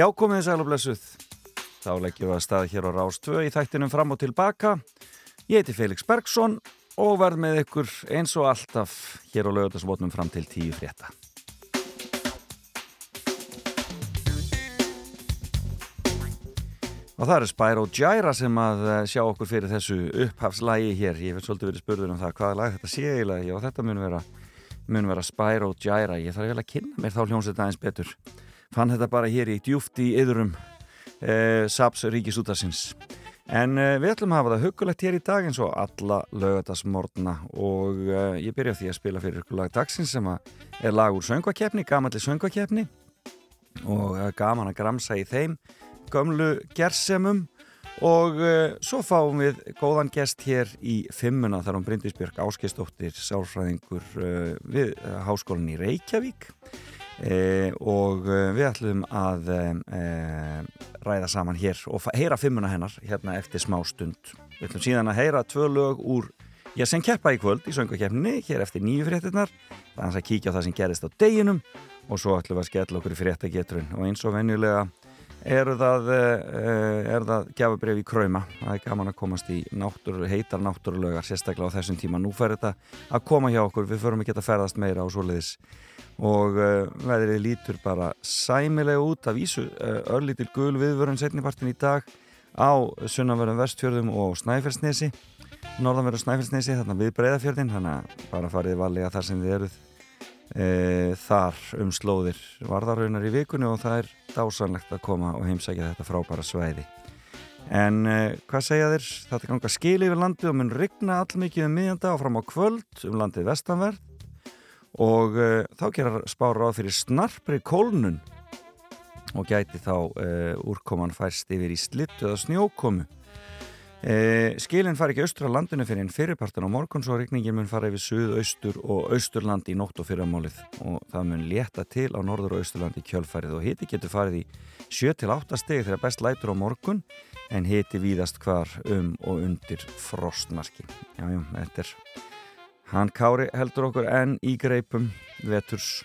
Já, komið þið sæl og blessuð. Þá leggjum við að staða hér á Rástvö í þættinum fram og tilbaka. Ég heiti Felix Bergsson og verð með ykkur eins og alltaf hér á lögutasvotnum fram til tíu frétta. Og það eru Spyro Gyra sem að eh, sjá okkur fyrir þessu upphafslægi hér. Ég hef svolítið verið spurður um það hvaða lag þetta sé eiginlega. Já, þetta mun vera, mun vera Spyro Gyra. Ég þarf vel að kynna mér þá hljómsveit aðeins betur. Fann þetta bara hér í djúft í yðurum eh, Saps Ríkisútasins. En eh, við ætlum að hafa það hugulegt hér í dag eins og alla lögadagsmórna og eh, ég byrja því að spila fyrir ykkur lag dagsins sem er lag úr söngvakefni, gamalli söngvakefni og eh, gaman að gramsa í þeim gömlu gersemum og uh, svo fáum við góðan gest hér í fimmuna þar á Bryndisbjörg Áskistóttir sálfræðingur uh, við Háskólan í Reykjavík og við ætlum að ræða saman hér og heyra fimmuna hennar hérna eftir smá stund. Við ætlum síðan að heyra tvö lög úr ég sem keppa í kvöld í söngakefninni hér eftir nýju fréttinnar þannig að kíkja á það sem gerist á deginum og svo ætlum við að skella okkur í fréttagetrun. Og eins og venjulega eru það, eh, er það gjafabref í kræma það er gaman að komast í náttúru, heitar náttúrulögar sérstaklega á þessum tíma. Nú fer þetta að koma hjá okkur. Við förum ekki að ferðast meira á svoleiðis. Og uh, veðrið lítur bara sæmilega út. Af ísu uh, örlítil gul viðvörun setnipartin í dag á sunnanverðum vestfjörðum og snæfellsnesi norðanverðum snæfellsnesi þarna við breyðafjörðin þannig að bara farið valega þar sem þið eruð e, þar um slóðir varðaraunar í vikunni og það er dásanlegt að koma og heimsækja þetta frábæra sveiði en e, hvað segja þér? Þetta ganga skil yfir landi og mun rigna allmikið um miðjanda og fram á kvöld um landið vestanverð og e, þá gerar spára á fyrir snarpri kólnun og gæti þá úrkoman færst yfir í slittu eða snjókomu E, skilin fari ekki austur á landinu fyrir en fyrirpartin á morgun svo regningin mun fara yfir suð, austur og austurland í nótt og fyrramálið. Og það mun létta til á norður og austurland í kjölfarið. Og hiti getur farið í 7-8 stegi þegar best lætur á morgun en hiti víðast hvar um og undir frostmarki. Jájú, þetta er hann Kári heldur okkur enn í greipum veturs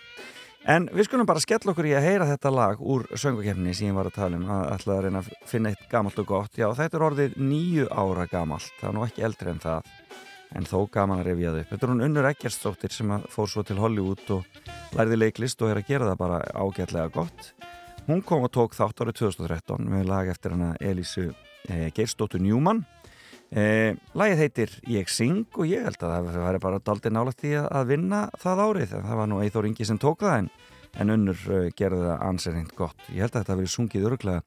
En við skulum bara skella okkur í að heyra þetta lag úr söngakefni sem ég var að tala um að ætla að reyna að finna eitt gamalt og gott. Já, þetta er orðið nýju ára gamalt, það er nú ekki eldri en það, en þó gaman að revja þau upp. Þetta er hún Unnur Eggerstóttir sem fór svo til Hollywood og lærði leiklist og er að gera það bara ágætlega gott. Hún kom og tók þátt árið 2013 með lag eftir hana Elísu eh, Geirstóttur Njúmann Eh, Lægið heitir Ég syng og ég held að það væri bara daldi nálægt í að vinna það árið en það var nú Eithor Ingi sem tók það en, en unnur gerði það anserind gott. Ég held að þetta verið sungið öruglega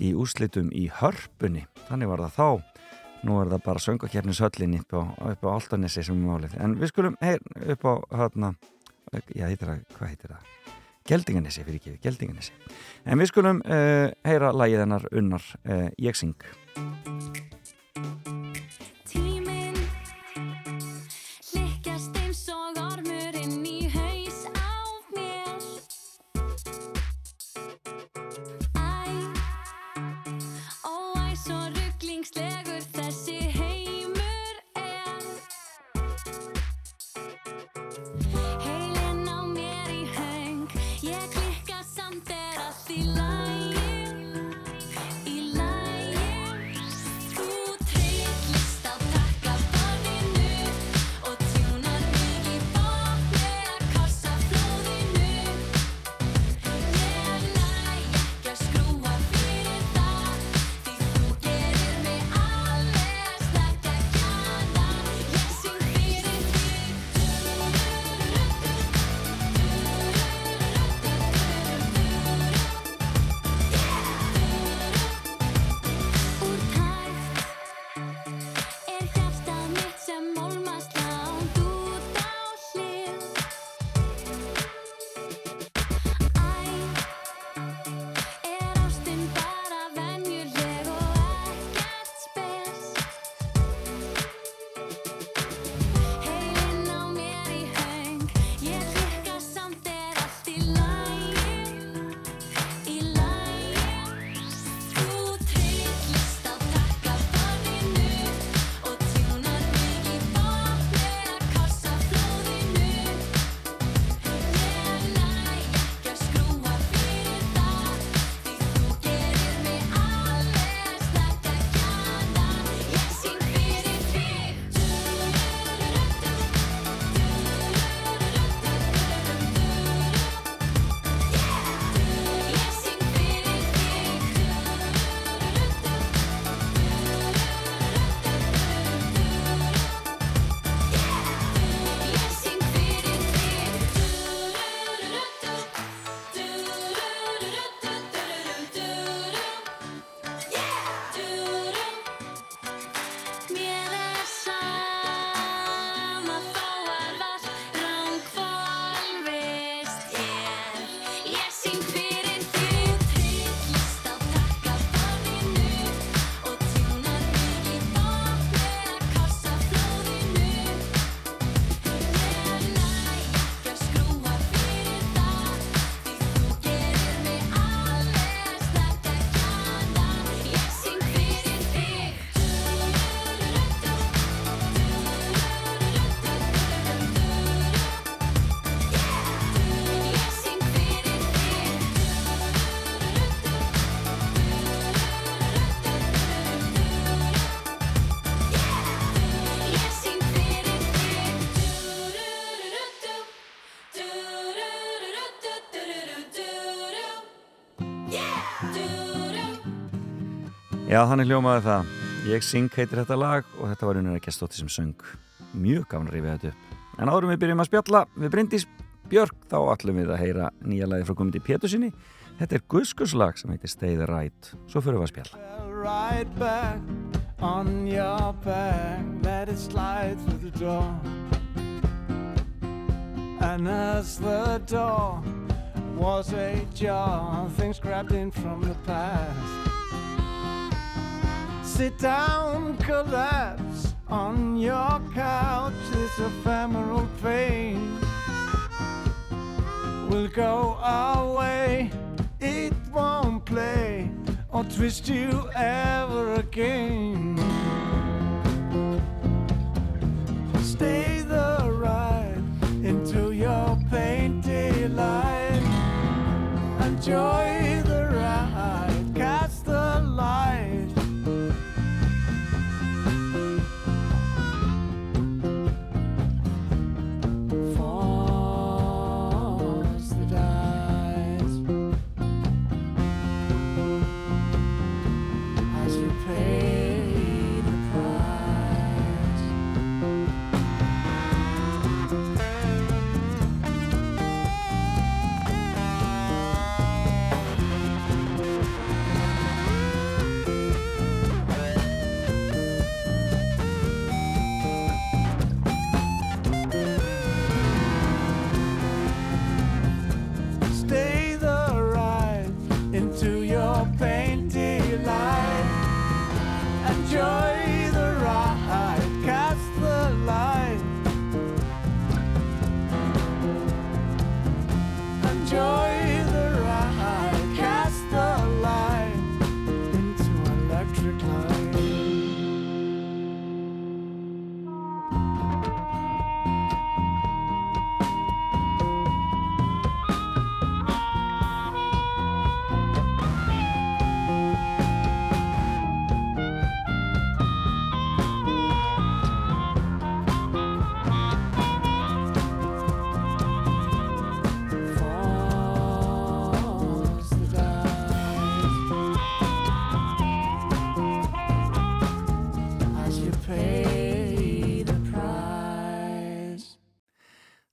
í úslitum í hörpunni, þannig var það þá. Nú er það bara söngakefnishöllin upp á, á Altanissi sem er málið. En við skulum heyr upp á hérna, já heitir það, hvað heitir það? Geldinganissi fyrir ekki, Geldinganissi. En við skulum uh, heyra lægið hennar unnar uh, Ég syng. Já, þannig hljómaði það. Ég syng heitir þetta lag og þetta var unnur að stóti sem söng. Mjög gafn að rifja þetta upp. En áðurum við byrjum að spjalla við Bryndís Björk, þá ætlum við að heyra nýja lagi frá komandi Pétursinni. Þetta er Guðskurslag sem heitir Stay the Right. Svo fyrir við að spjalla. Right back on your back Let it slide through the door And as the door was ajar Things grabbed in from the past Sit down, collapse on your couch. This ephemeral pain will go away. It won't play or twist you ever again. Stay the ride into your painted life. Enjoy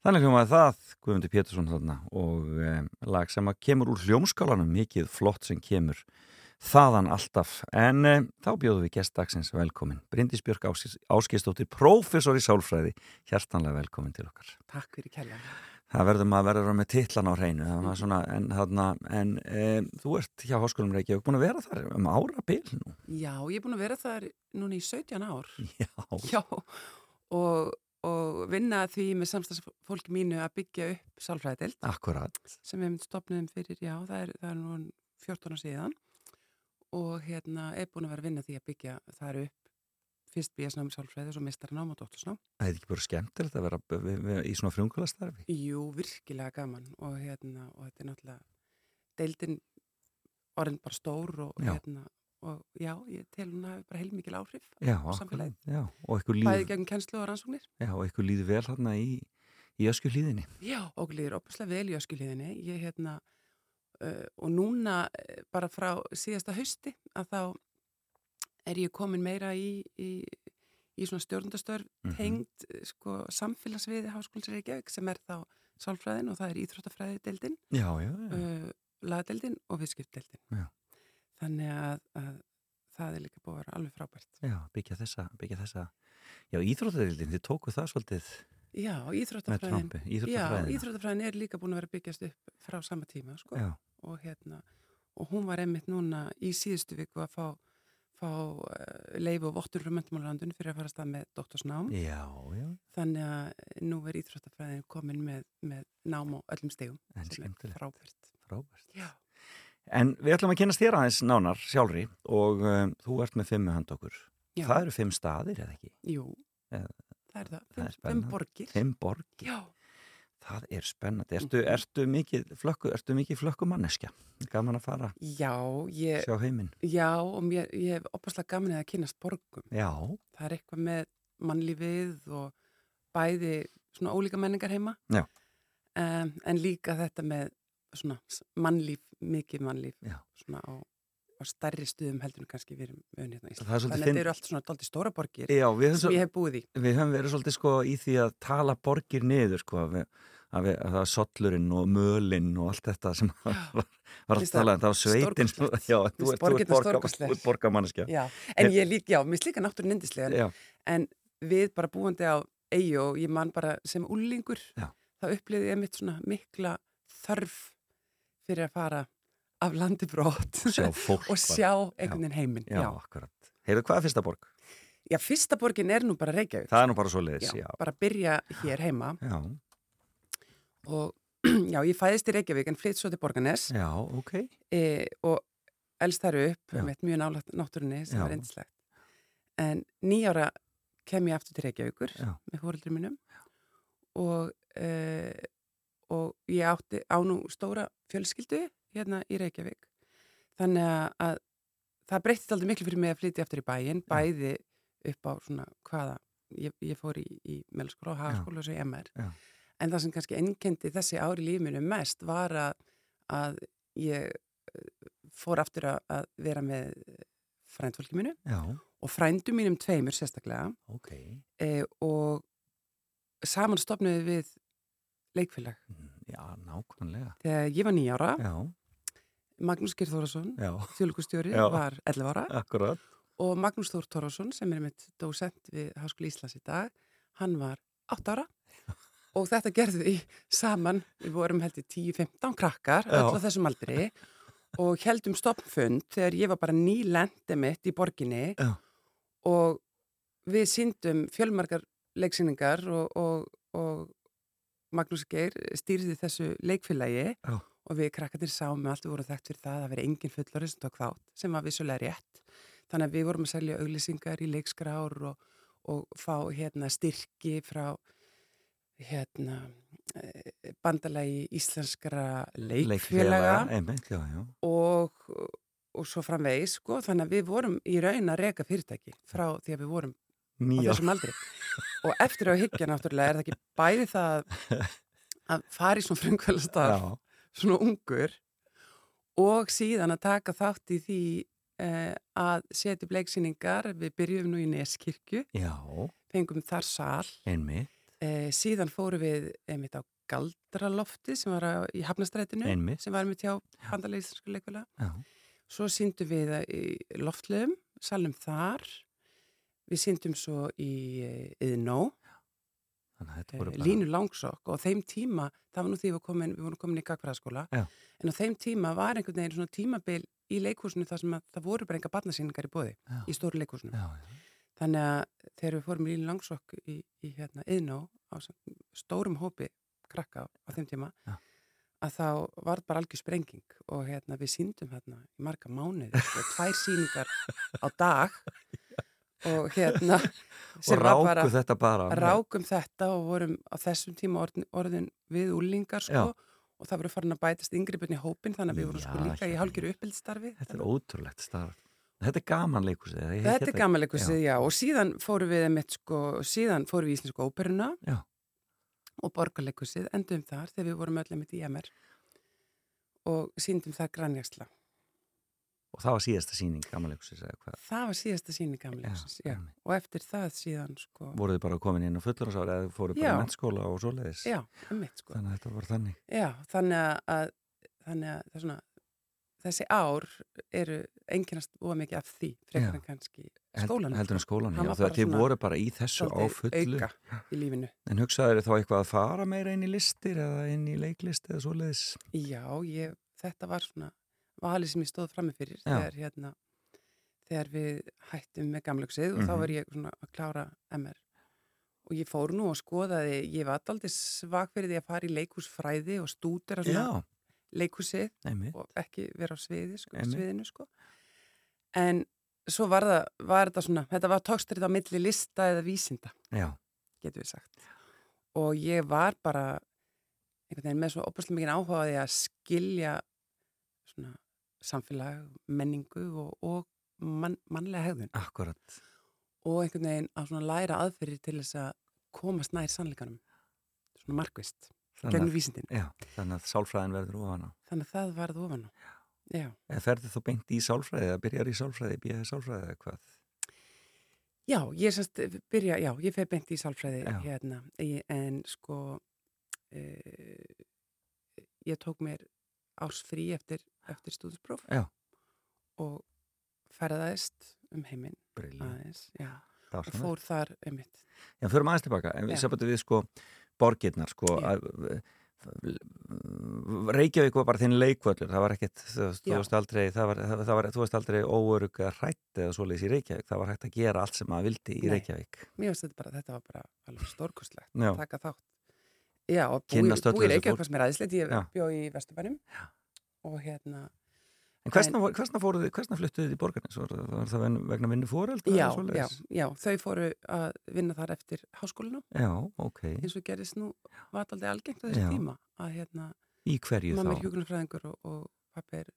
Þannig hljómaði það, Guðmundur Pétursson þarna og um, lag sem að kemur úr hljómskálanum, mikið flott sem kemur þaðan alltaf. En um, þá bjóðum við gestdagsins velkomin. Bryndis Björk Áskistóttir, professor í sálfræði, hjertanlega velkomin til okkar. Takk fyrir kella. Það verður maður að vera með titlan á hreinu, svona, en, þarna, en um, þú ert hjá Háskólum Reykjavík búin að vera þar um ára bil nú. Já, ég er búin að vera þar núna í 17 ár. Já. Já, og og vinna því með samstagsfólki mínu að byggja upp sálfræðild Akkurat. Sem við stopnum fyrir, já, það er, það er nú 14 ára síðan. Og hérna er búin að vera að vinna því að byggja það upp fyrst bíasnámi sálfræði og svo mistarnám og dóttursnám Það er ekki bara skemmtilegt að vera í svona frumkvælastarfi? Jú, virkilega gaman og hérna, og þetta er náttúrulega deildin orðin bara stór og hérna og já, ég tel hún að bara heilmikil áhrif já, á samfélagi bæði gegn kennslu og rannsóknir. Já, og eitthvað líður vel hérna í, í öskuhlýðinni Já, og líður opuslega vel í öskuhlýðinni ég hérna uh, og núna uh, bara frá síðasta hausti að þá er ég komin meira í, í, í svona stjórnundastörf mm -hmm. tengd uh, sko, samfélagsviði háskólinsreikjauk sem er þá sálfræðin og það er íþróttafræði deildin uh, lagdeildin og viðskiptdeildin Já þannig að, að það er líka búið að vera alveg frábært. Já, byggja þessa, byggja þessa. Já, íþróttafræðin, þið tóku það svolítið Já, íþróttafræðin. Já, íþróttafræðin er líka búin að vera byggjast upp frá sama tíma, sko. Og hérna, og hún var einmitt núna í síðustu viku að fá, fá uh, leifu og vottur frá Möntumálarlandun fyrir að fara stað með doktorsnám. Já, já. Þannig að nú er íþróttafræðin komin með, með nám og öllum stegum. En skemmtilegt. Frábært. Frábært. Já. En við ætlum að kynast þér aðeins nánar sjálfri og um, þú ert með fimm hand okkur. Já. Það eru fimm staðir, eða ekki? Jú, Eða, það er það. Það er fimm borgir. Fimm borgir. Já. Það er spennandi. Ertu, ertu mikið flökku, ertu mikið flökku manneskja? Gaman að fara? Já, ég... Sjá heiminn? Já, og mér, ég hef opaslega gaman að kynast borgum. Já. Það er eitthvað með mannlífið og bæði svona ólíka menningar heima. Já. Um, en líka þetta með svona mannlíf, mikið mannlíf Já. svona á á stærri stuðum heldur en kannski við erum hérna í Ísland. Þannig að þetta eru allt svona daldi stóra borgir Já, sem ég hef búið í. við höfum verið svolítið sko í því að tala borgir niður sko að, við, að, við, að það er sollurinn og mölinn og allt þetta sem var, var að tala um það var sveitin stórkostlegt. Já, þú ert- borgirnar borga- en ég lík, já, mér slíka náttúrulega nindislega en við bara búandi á eigi og ég man bara sem úlingur Já. þá upplýði ég mitt svona mikla þörf fyrir að fara af landi brott sjá og sjá einhvern veginn heiminn. Já, Já. akkurat Heyrðu, hvað er fyrsta borg? já, fyrsta borgin er nú bara Reykjavík. Það er nú bara svo leiðis, já, já bara byrja hér heima Já, og já, ég fæðist í Reykjavík en flytt svo til Borganes já, ok e, og elst þar upp Já. með mjög nálægt náttúrunni sem var eindislegt. En nýjára kem ég aftur til Reykjavíkur með fóröldur mínum og, e, og ég átti á nú stóra fjölskyldu hérna í Reykjavík. Þannig að, að það breyttist aldrei miklu fyrir mig að flytja aftur í bæinn, bæði upp á svona hvaða, ég, ég fór í, í meðlaskóla og hagaskóla og svo í MR. Já. En það sem kannski enkendi þessi ári lífinu mest var að, að ég eh, fór aftur að, að vera með frændfólki mínu Já, og frændu mínum tveimur sérstaklega ok e, og saman stopnuði við leikfélag. Mm, Já, nákvæmlega. Þegar ég var nýjára, Já, Magnús Geir Þórasson, Já. var 11 ára. Akkurat. Og Magnús Þór Þórasson sem er mitt dósent við Háskóli Íslands í dag, hann var 8 ára. Og þetta gerðu við saman, við vorum heldur 10-15 krakkar, öll á þessum aldri. Og heldum stoppfund þegar ég var bara nýlendi mitt í borginni. Já. og við síndum fjölmarkar leiksýningar og, og, og Magnús Geir stýrði þessu leikfélagi Já. og við krakkarnir sáum með allt við vorum þekkt fyrir það að vera engin fullorinn sem tók þátt sem var vissulega rétt. Þannig að við vorum að selja auglýsingar í leikskrár og, og fá hérna styrki frá hérna eh, bandalagi íslenskra leikfélaga já. og, og svo framvegis sko, þannig að við vorum í raun að reka fyrirtæki frá því að við vorum á Nýja. þessum aldri og eftir á higgja náttúrulega er það ekki bæði það að fara í svona frumkvælastarf Já, svona ungur og síðan að taka þátt í því eh, að setja upp leiksýningar. Við byrjum nú í Neskirkju. Já, fengum þar sal. Einmitt, eh, síðan fórum við einmitt á Galdralofti sem var á, í Hafnastrætinu Einmitt. sem var einmitt hjá bandalegisnsku leikula já, svo síndum við í loftlegum salum þar við síndum svo í Yðnó Eh, bara línu langsokk. Og þeim tíma, það var nú því við, komin, við vorum komin í gagfræðaskóla, en á þeim tíma var einhvern veginn svona tímabil í leikhúsinu þar sem að það voru bara enga barnasýningar í bóði Já. í stóru leikhúsinu. Já, já, Þannig að þegar við fórum í línu langsokk í, í hérna Yðnó á stórum hópi krakka á þeim tíma, að þá var bara algjör sprenging. Og hérna við síndum hérna í marga mánuði, tvær síningar á dag og hérna og sem var ráku bara þetta bara rákum þetta og vorum á þessum tíma orðin, orðin við úlingar sko Já. og það voru farin að bætast yngri byrni hópin þannig að við vorum sko Já, líka í hálgiru uppbyldstarfi Þetta er ótrúlegt starf Þetta er gaman leikusið eða ég- Þetta er hérna- gamanleikusið, já. og síðan fórum við einmitt, sko, síðan fórum við í Íslensku óperuna Já. og borgarleikusið, endum þar þegar við vorum öll einmitt í MR og síndum það grænjagsla. Og það var síðasta síning gaman leikusið eða hvað Það var síðasta síni gamanleikusið, já, einmitt. og eftir það síðan, sko, Voruð þið bara komin inn á fullurasári eða fóruð bara Já. í mennskóla og svoleiðis já, sko. Þannig að þetta var þannig Já, þannig að, þannig að það svona, þessi ár eru enginnast óa mikið af því, Já. frekar en kannski skólan. Heldur en skólan, Hann já, þegar þið voru bara í þessu á fullu auka í lífinu. En hugsaður þið þá eitthvað að fara meira inn í listir eða inn í leiklist eða svoleiðis Já, ég, þetta var svona valið sem ég stóð frammi fyrir Já. þegar, hérna, þegar við hættum með gamlöksið og þá Mhm. var ég svona að klára MR. Og ég fór nú og skoðaði, ég var aldrei svag fyrir því að fara í leikhúsfræði og stúdera svona einmitt og ekki vera á sviði, sko, sviðinu sko. en svo var, það, var þetta svona þetta var tókstrið á milli lista eða vísinda Já, getur við sagt og ég var bara einhvern veginn með svo opaslega mikið áhuga á því að skilja svona samfélag, menningu og, og mann, mannlega hegðun. Akkurat og einhvern veginn að svona læra aðferðir til þess að komast nær sannleikanum. Svona markvist, að, vísindin. Já, þannig að sálfræðin verður ofan á. Þannig að það varð ofan á. Já. Eða ferði þú beint í sálfræði eða byrjar í sálfræði, bíjaði sálfræði eða hvað? Já, ég semst byrja, já, ég fer beint í sálfræði Já. hérna, en sko uh, ég tók mér árs frí eftir, eftir stúdinspróf Já. og ferðaðist um heiminn aðeins, já, og fór þar einmitt. Já, förum aðeins tilbaka, en við Já. sambandi við sko borgirnar, sko að, Reykjavík var bara þinn leikvöldur, það var ekkert þú veist, aldrei, það var, það, það var, þú veist aldrei óörug eða hrætt eða svoleiðis í Reykjavík, það var hægt að gera allt sem maður vildi í Nei. Reykjavík Mér finnst þetta bara, þetta var bara alveg stórkostlegt Já. að taka þátt. Já, og búi, Kynnast öllu búi þessu Reykjavík fannst mér aðeinslegt, ég Já. bjó í Vesturbænum og hérna, En hversna, hversna hversna fluttuð þið í borgarnes? Var, var það vegna vinnu fóreldra? já, já, já, þau fóru að vinna þar eftir háskólinum Já, ok. eins og gerist nú, var þetta aldrei algengt á þessu Já. tíma að hérna, Í hverju mamma er þá? hjúgrunarfræðingur og, og pappi er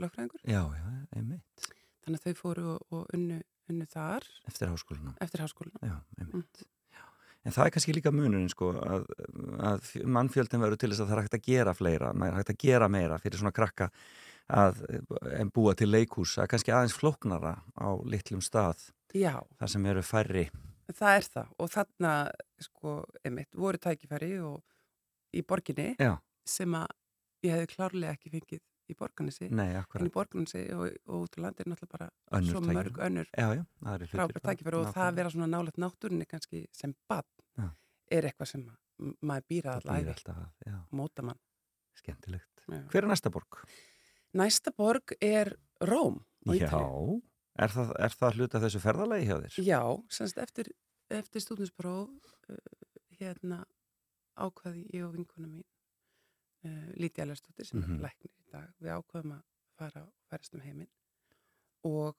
lögfræðingur Já, já, einmitt. þannig að þau fóru og, og unnu, unnu þar Eftir háskólanum. eftir háskólinum Já, einmitt. Já. En það er kannski líka munurinn sko að, að mannfjöldin verður til þess að það er hægt að gera fleira, maður er hægt að gera meira fyrir svona krakka að, en búa til leikhús, það er kannski aðeins flóknara á litlum stað, já, þar sem eru færri. það er það. Og þarna, sko, einmitt voru tækifæri og í borginni Já, sem að ég hefði klárlega ekki fengið í borganessi nei, en í borganessi og, og út á landi er náttúrulega bara önnur svo tækifæri. mörg önnur frábært tækifæri og það að vera svona nálega náttúrinni kannski sem bann er eitthvað sem ma- maður býra alltaf móta mann skemmtilegt. Já. Hver er næsta borg? Næsta borg er Róm Já, er það, er það hluta þessu ferðalagi hjá þér? Já, semst eftir, eftir stúdinspróf uh, hérna ákvaði ég og vinkona mín uh, Líti Ælarstóttir sem Mhm. er læknir í dag. Við ákvaðum að fara og færast um heiminn. Og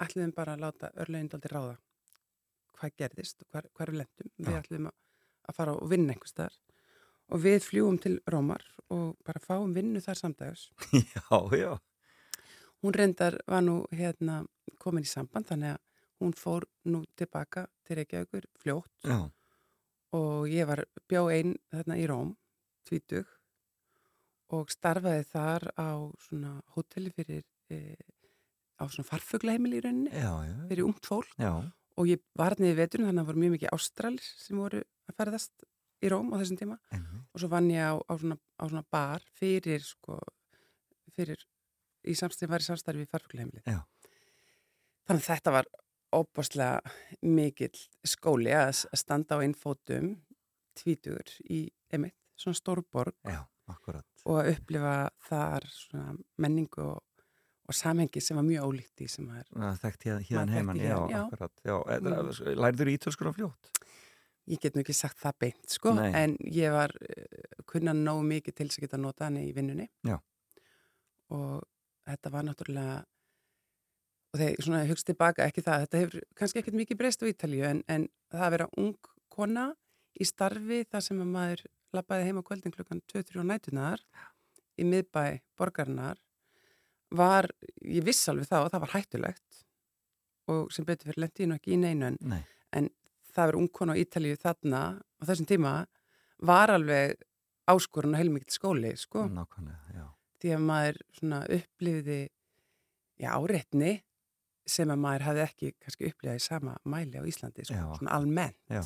ætliðum bara að láta örlögindaldi ráða hvað gerðist og hvar við lendum við Já. ætliðum að, að fara og vinna einhvers þar og við fljúum til Rómar og bara fáum vinnu þar samdags já, já. hún reyndar var nú hérna komin í samband þannig að hún fór nú tilbaka til Reykjavíkur fljótt. Já, og ég var bjó einn þarna í Róm, tvítug og starfaði þar á svona hóteli fyrir e, á svona farfuglaheimili í rauninni já, já. fyrir ungt fólk Já, og ég var niður veturinn þannig að það voru mjög mikið ástralir sem voru að ferðast í Róm á þessum tíma einmitt. og svo vann ég á, á, svona, á svona bar fyrir sko fyrir í samstæðin var í samstæði við farfuglaheimili Já. þannig að þetta var óbáslega mikill skóli að standa á einn fótum tvítugur í emitt, svona stórborg Já, akkurat. Og að upplifa þar menningu og, og samhengi sem var mjög ólíkt í sem er Það þekkt hér, hérna Maður heimann, já, já. akkurat. Já, Mm. Lærður ítölskur á fljótt? ég get nú ekki sagt það beint sko Nei. en ég var uh, kunna nógu mikið til þess að geta nota hann í vinnunni Já. og þetta var náttúrulega og þegar ég hugst tilbaka ekki það, þetta hefur kannski ekkert mikið breyst á Ítalíu en, en það að vera ung kona í starfi þar sem að maður lappaði heim á kvöldin klukkan 2-3 á nætunar í miðbæ borgarinnar. Var, ég viss alveg það og það var hættulegt og sem betur fyrir lendi nú ekki í neinu en Nei. það verið ungkona á Ítalíu þarna á þessum tíma var alveg áskorun og heilmikið skóli sko, því að maður upplifði já, áreitni sem að maður hafði ekki kannski upplifað í sama mæli á Íslandi, sko, Já. svona almennt Já,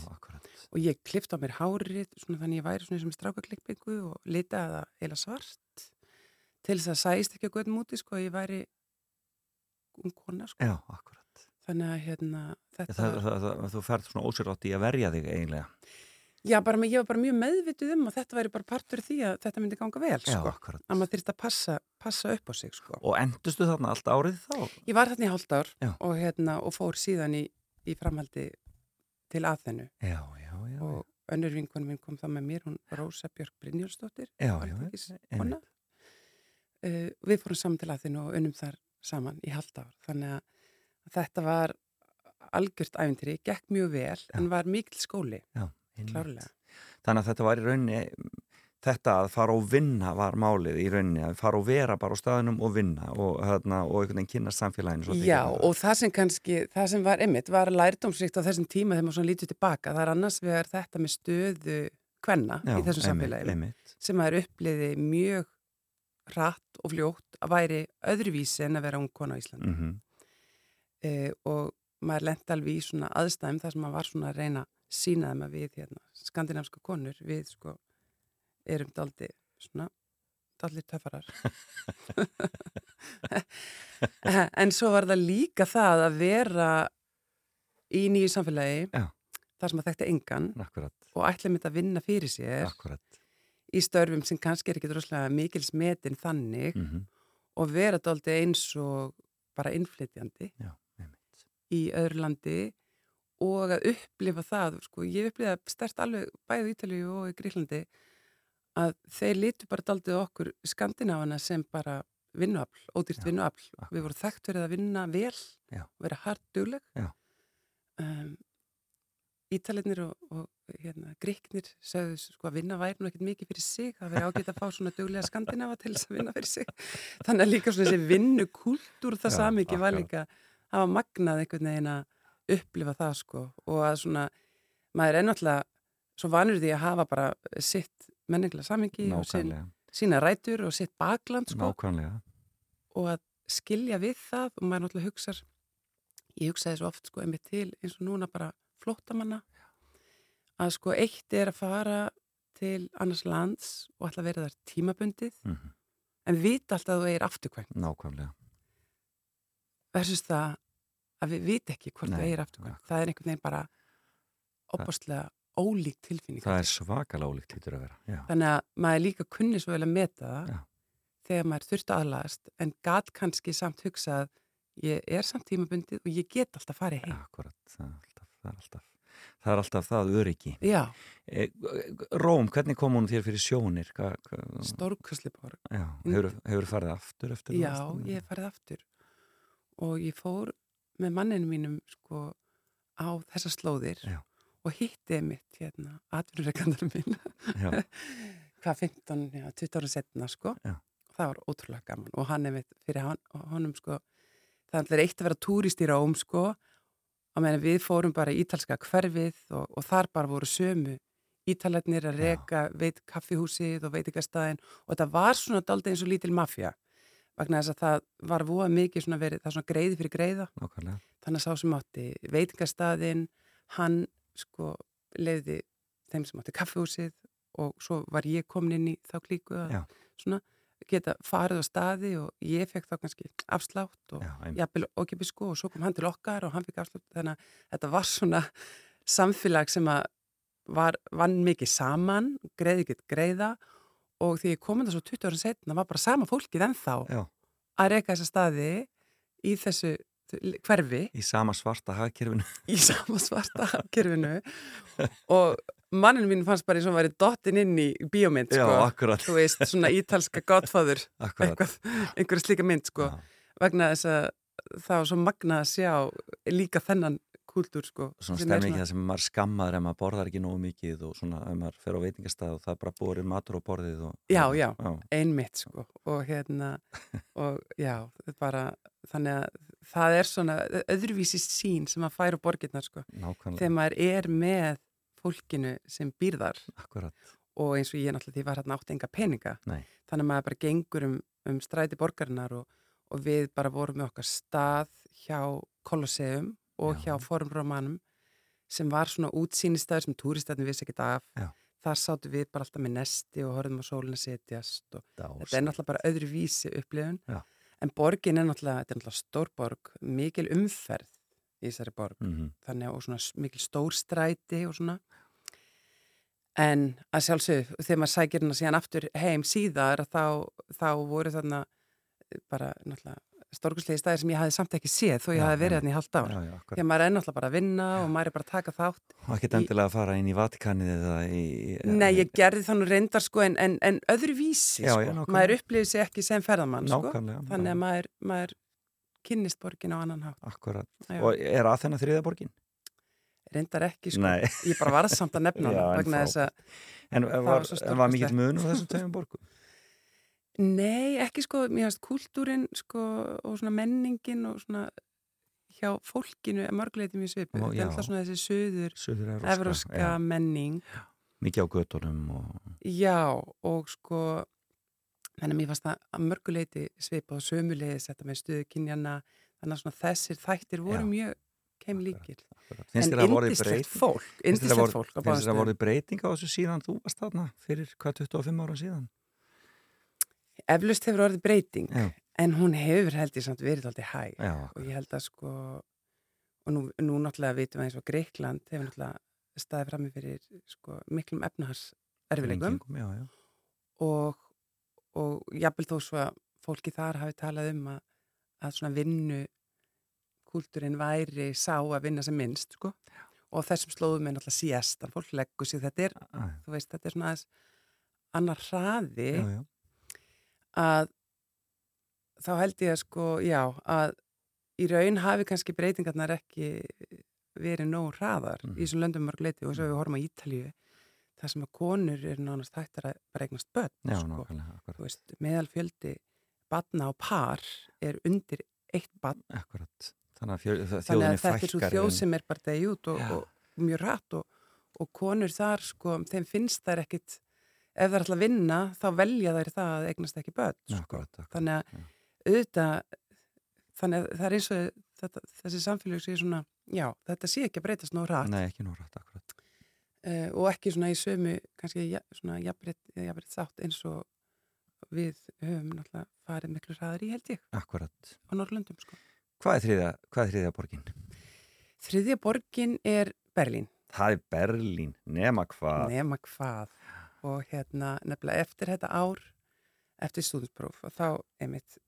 og ég klift á mér hárið svona þannig ég væri svona sem strákaklippingu og litaði það eila svart til þess að sæst ekki að göðum úti sko, að ég væri ungkona sko, Já, þannig að hérna þetta það, það, það, þú ferð svona ósérátt í að verja þig eiginlega. Já, bara, ég var bara mjög meðvituð um að þetta væri bara partur því að þetta myndi ganga vel, Já, sko. akkurat. Að maður þurfti að passa, passa upp á sig, sko. Og endustu þarna allt árið þá? Ég var þarna í hálft ár Já. og, hérna, og fór síðan í, í framhaldi til Já, já, já. og önnur vinkonum minn kom það með mér, hún Rósa Björk Brynjólfsdóttir, Já, já. Uh, við fórum saman til aðþennu og unnum þar saman í hálft ár. Þannig að þetta var algjört æfintri, gekk mjög vel, en var mikil skóli, já. Þannig að þetta var í rauninni, þetta að fara og vinna var málið í rauninni, að fara og vera bara á staðinum og vinna og, hérna, og einhvern veginn kynna samfélaginu. Já, og það sem kannski, það sem var einmitt, var lærdómsrikt á þessum tíma þegar maður svona lítið tilbaka. Það er annars vegar þetta með stöðu kvenna Já, í þessu einmitt, samfélagi einmitt. sem maður uppliði mjög hratt og fljótt að væri öðruvísi en að vera ung kona á Íslandi mm -hmm. e, og maður lendi alveg í svona aðstæðum þar sem maður var svona að reyna að sína þeim að við hérna, skandinavska konur við sko erum daldi svona daldi töffarar en svo var það líka það að vera í nýju samfélagi Já. þar sem að þetta engan Akkurat, og ætla mitt að vinna fyrir sér akkurat í störfum sem kannski er ekki droslega mikil smetin þannig mm -hmm. og vera daldi eins og bara innflytjandi í öðru landi og að upplifa það, sko, ég upplifa stert alveg bæðið í Ítalíu og í Gríklandi að þeir litu bara daldið okkur skandinávana sem bara vinnuafl, ódýrt vinnuafl. Við vorum þekkt verið að vinna vel Já. vera hart dugleg. Um, Ítaliðnir og, og hérna, gríknir sögðu sko að vinna væri nú ekkert mikið fyrir sig það verið ágætt að fá svona duglega skandinava til þess að vinna fyrir sig. Þannig að líka svona þessi vinnukúltúr það Já, samiki var líka hafa magnað einhvern veginn að upplifa það sko og að svona maður er náttúrulega svo vanur því að hafa bara sitt menninglega samingi og Nákvæmlega, sína rætur og sitt bakland sko. Nákvæmlega. Og að skilja við það og maður náttúrulega hugsar ég hugsaði svo oft sko einmitt til eins og núna bara flóttamanna að sko eitt er að fara til annars lands og ætla að vera þar tímabundið mm -hmm. en vita alltaf að þú er afturkvæmt. Nákvæmlega. Versus það að við vita ekki hvort þú er afturkvæmt það er einhvern veginn bara opastlega ólík tilfinning. Það er svakalega ólíkt lítur að vera Já, þannig að maður líka kunni svo vel að meta það Já. þegar maður þurfti aðlagast en gat kannski samt hugsað ég er samt tímabundið og ég get alltaf farið heim. Akkurat það er alltaf það, er alltaf, það, er alltaf það öryggi. Já, e, Róm, hvernig kom hún þér fyrir sjónir? Stórkasliborg já, hefur, hefur farið aftur eftir Já, það? ég hef farið aftur. Og ég fór með manninu mínum sko á þessar slóðir Já. og hitti mitt hérna atvinnureikandar Já, hvað 15, já, 20 ára setna sko Já. það var ótrúlega gaman og hann er mitt fyrir hann, honum sko það er eitt að vera túrist í Róm sko að meina við fórum bara ítalska hverfið og, og þar bara voru sömu ítalarnir að Já. reka veit kaffihúsið og veitingastæðin og þetta var svona daldið eins og lítil mafja vegna þess að það var voða mikið svona verið, það er svona greiði fyrir greiða. Nákvæmlega. Þannig að sá sem átti veitingastæðin hann sko leiði þeim sem átti kaffihúsið og svo var ég komin inn í þá klíku að Já. svona geta farið á staði og ég fekk þá kannski afslátt og jafnvel okkipið sko og svo kom hann til okkar og hann fekk afslátt. Þannig að þetta var svona samfélag sem að var, vann mikið saman, greiði ekkert greiða og því ég kom þetta svo 20 ára setna var bara sama fólkið ennþá Já, að reyka þessa staði í þessu hverfi. Í sama svarta hagkerfinu. Í sama svarta kerfinu og manninu mín fannst bara eins og hann væri dottin inn í bíómynd sko, þú veist, svona ítalska eitthvað, einhverja slíka mynd sko, vegna þess að það var svo magnað að sjá líka þennan kúltúr sko Svona sem stemmingi það sem maður skammaður ef maður borðar ekki nógu mikið og svona ef maður fer á veitingastað og það bara borið matur á borðið og, Já, já. já, einmitt sko og hérna og já, bara þannig að það er svona öðruvísi sín sem að færa borgirnar sko nákvæmlega, þegar maður er með fólkinu sem býrðar akkurat og eins og ég náttúrulega því var hérna átt enga peninga Nei. þannig að maður bara gengur um, um stræti borgarinnar og, og við bara vorum með okkar stað hjá Kolosseum og Já. hjá Forum Romanum sem var svona útsýnistæður sem túristatni vissi ekki af Já. þar sátu við bara alltaf með nesti og horfum á sólina setjast og Dásamlegt. þetta er náttúrulega bara öðru vísi upplifun Já. en borgin er náttúrulega, þetta er náttúrulega stórborg mikil umferð í þessari borg Mhm. þannig að og svona mikil stórstræti og svona en að sjálfsög þegar maður sækir hérna síðan aftur heim síðar þá, þá voru þarna bara náttúrulega stórkuslegi staðir sem ég hafi samt ekki séð þó ég Já, hafi verið já. hérna í halvt ár Já, já, akkurat þegar maður er náttúrulega bara að vinna og maður er bara að taka þátt og ekkert endilega að fara inn í Vatikanið eða í Nei, ég gerði það nú reyndar sko en, en, en öðru vísi Já, sko. já, maður upplifir sig ekki sem ferðamann sko. þannig að já, maður, maður kynnist borgin á annan hátt akkurat Já. og er að þennan þriða borgin? reyndar ekki sko, Nei, ég bara var samt að nefna Já, hana en að en var var, stórkostlegt. munum þessum tveimum borgum? Nei, ekki sko, mér finnst kúltúrin sko, og svona menningin og svona hjá fólkinu er mörguleiti mjög svipu. Þetta er alltaf svona þessi söður Suður evróska já, menning. mikið á göttunum og Já, og sko þannig að mér fannst það að mörguleiti svipa og sömulegis þetta með stuðu kynjana þannig að svona þessir þættir voru Já. mjög keimlíkir Finnst en indislegt fólk Finnst indislegt fólk finnst þér að stöðum. vorið breyting á þessu síðan þú varst þarna fyrir hvað 25 ára síðan? Eflust hefur orðið breyting Já, en hún hefur held ég samt verið alltaf hæg. Já, og ég held að sko og nú, nú náttúrulega vitum við eins og Greikland hefur náttúrulega staðið frammi fyrir sko miklum efnahars erfileikum Þrengingum, já, já. og, og jafnvel þó svo að fólki þar hafi talað um að, að svona vinnu kúltúrin væri sá að vinna sem minnst sko. Og þessum slóðum er náttúrulega síest að fólk leggur sig. Þetta er, veist, þetta er svona aðeins annar hraði. Já, já. Að þá held ég að sko, já, að í raun hafi kannski breytingarnar ekki verið nóg hraðar Mhm. í þessum löndum mörgleiti og svo við horfum á Ítalíu þar sem að konur eru nánast hættar að bara eignast börn, Já, sko. veist, meðal fjöldi batna á par er undir eitt batn, akkurat. Þannig að fjö, það, þannig að þetta er svo þjóð sem er bara degi út og, og mjög rætt og, og konur þar, sko, þeim finnst þær ekkit ef þær ætla að vinna, þá velja þær það að eignast ekki börn, sko. akkurat, akkurat. þannig að Já. auðvitað þannig að það er eins og þetta, þessi samfélag sé svona, já, þetta sé ekki að breytast nóg rætt Nei, ekki nú rætt, akkurat. uh, og ekki svona í sömu kannski ja, svona jafnbreytt, sátt eins og við höfum náttúrulega farið miklu ræðar í held ég Akkurat. á Norrlöndum sko. Hvað er þriðja, hvað er þriðja borgin? Þriðja borgin er Berlín Það er Berlín, nema hvað. nema hvað og hérna nefnilega eftir þetta ár eftir stúdinspróf og þá einmitt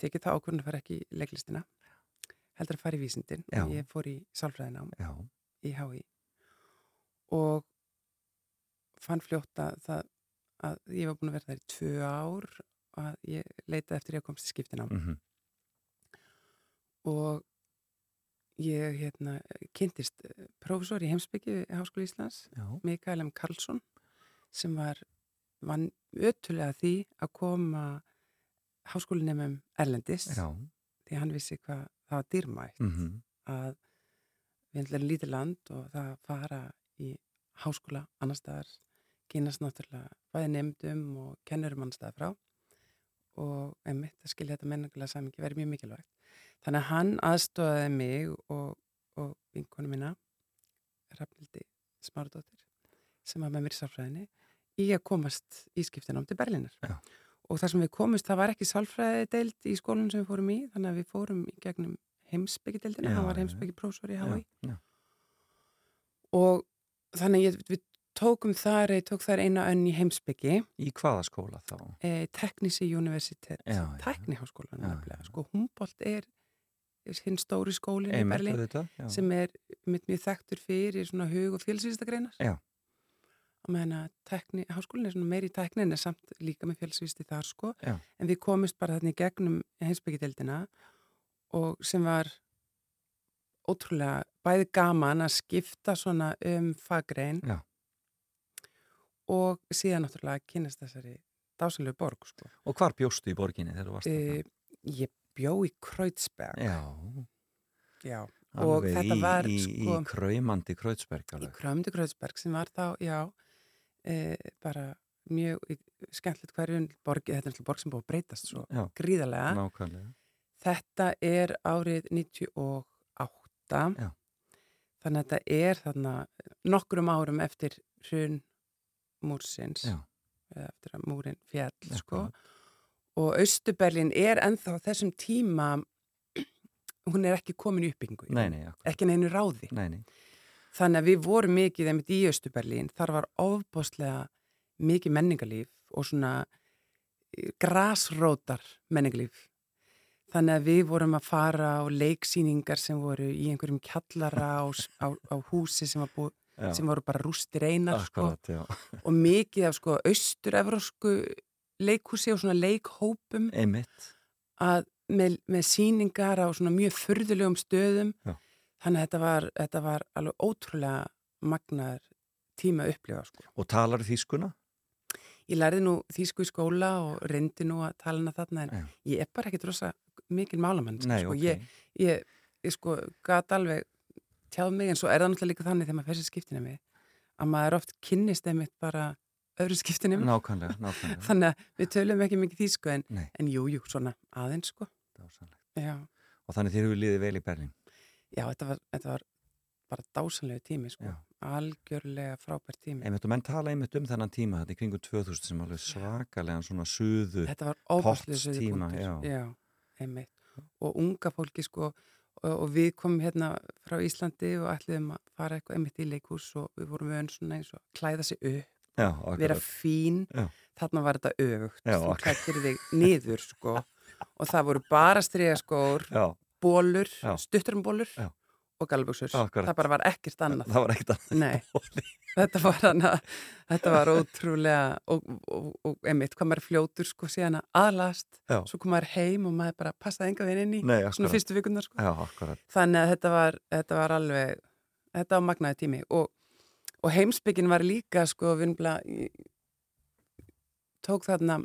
tekið það ákvörðun að fara ekki í leiklistina heldur að fara í vísindin. Já. og ég fór í sálfræðinám í HÍ og fann fljótt að, það, að ég var búin að vera þar í tvö ár og að ég leitaði eftir ég að komst í skiptinám. Mhm, og ég hérna, kynntist eh, prófessor í heimsbyggi Háskóli Íslands Mikael M. Karlsson sem var vann ötulega því að koma háskólinemum Erlendis. Já, því hann vissi hvað það var dýrmætt. Mhm, að við erum lítið land og það að fara í háskóla annar staðar kynast náttúrulega bæði nefndum og kennurum annar staðar frá. Og einmitt að skilja þetta menningulega samingi verið mjög mikilvægt. Þannig að hann aðstofaði mig og, og vinkonu mína, Rafnildi Smáradóttir, sem var með mér í sálfræðinni, í að komast í skiptinám til Berlínar. Já. Og þar sem við komumst, það var ekki sálfræði deild í skólinn sem við fórum í, þannig að við fórum í gegnum heimsbyggjadeildina, Já, hann var heimsbyggjaprófessor í já, og þannig ég, við tókum þar, ég tók þar eina önn í heimsbyggi, Í hvaða skóla þá? eh, Teknísi Universitet, Já, nefnilega, sko Humboldt er hinn stóri skólinn í Berlín já. sem er mjög þekktur fyrir svona hug- og fjölsvíðistagreinar Já. Meðan að háskólinn er meiri í tekni en samt líka með fjölsvíðisti þar sko Já. en við komist bara þarna í gegnum heimsbyggjadeildina og sem var ótrúlega bæði gaman að skipta svona um faggrein Já. og síðan náttúrulega kynast þessari dásanlegu borg sko. Og hvar bjóstu í borginni þegar þú varst e, þarna? ég bjó í Kreutzberg Já, já. og þetta í, var í, sko í kraumandi Krautsberg í alveg. Krömdu Kreutzberg sem var þá, já e, bara mjög skemmtilegt hverjum borgi, þetta er náttúrulega borg sem búið að breytast svo Já, gríðarlega nákvæmlega. þetta er árið 98 Já. þannig að þetta er þarna nokkrum árum eftir hrun múrsins eftir að múrin fjall sko. og Östuberlin er ennþá á þessum tíma hún er ekki komin í uppbyggingu Nei, nei, ekki neinu ráði Nei, nei. Þannig að við vorum mikið einmitt í Östuberlin þar var ofbáslega mikið menningarlíf og svona eh, grasrótar menningarlíf. Þannig að við vorum að fara á leiksýningar sem voru í einhverjum kjallara á, á, á húsi sem, búið, sem voru bara rústir einar sko. Og mikið af sko austur-evrósku leikhúsi og svona leikhópum með, með síningar á svona mjög furðulegum stöðum. Já. Þannig að þetta var, þetta var alveg ótrúlega magnaður tíma að upplifa sko. Og talar þýskuna? Ég lærði nú þýsku í skóla og reyndi nú að tala hana þarna en Já. ég er bara ekki drosa mikil málamann Nei, sko. ok. ég, ég, ég sko gat alveg tjáð mig en svo er það náttúrulega líka þannig þegar maður fer sér skiptina mig að maður oft kynnist einmitt bara öðru skiptinum. Nákvæmlega, nákvæmlega. Þannig að við tölum ekki mikið þýsku en, en jú, jú, svona aðeins sko. Dásamlegt. Já, Og þannig þér hefur liðið vel í Berlín. Já þetta, var, þetta var bara dásanlega tími sko. Algjörlega frábært tími. Einmitt og menn tala einmitt um þennan tíma þetta í kringu 2000 sem alveg svakalega svona suðu. Potts tíma, já. já, einmitt. Og unga fólki sko og, og við komum hérna frá Íslandi og ætliðum að fara eitthvað einmitt í leikús og við vorum vön svona eins og klæða sig upp, vera fín Já. þarna var þetta Já, þú klættir þig niður sko og það voru bara strigaskór Já, bólur, stutturmbólur og galbuxur, Akkurat. það bara var ekkert annað það var ekkert að Nei, þetta var hana, þetta var ótrúlega og, og, og einmitt, hvað maður fljótur sko síðan að aðlast, Já. svo kom maður heim og maður bara passaði enga veginn inn í Nei, svona fyrstu vikunar sko. Já. Þannig að þetta var, þetta var alveg, þetta var magnaði tími og, og heimsbyggin var líka sko, bara, tók þarna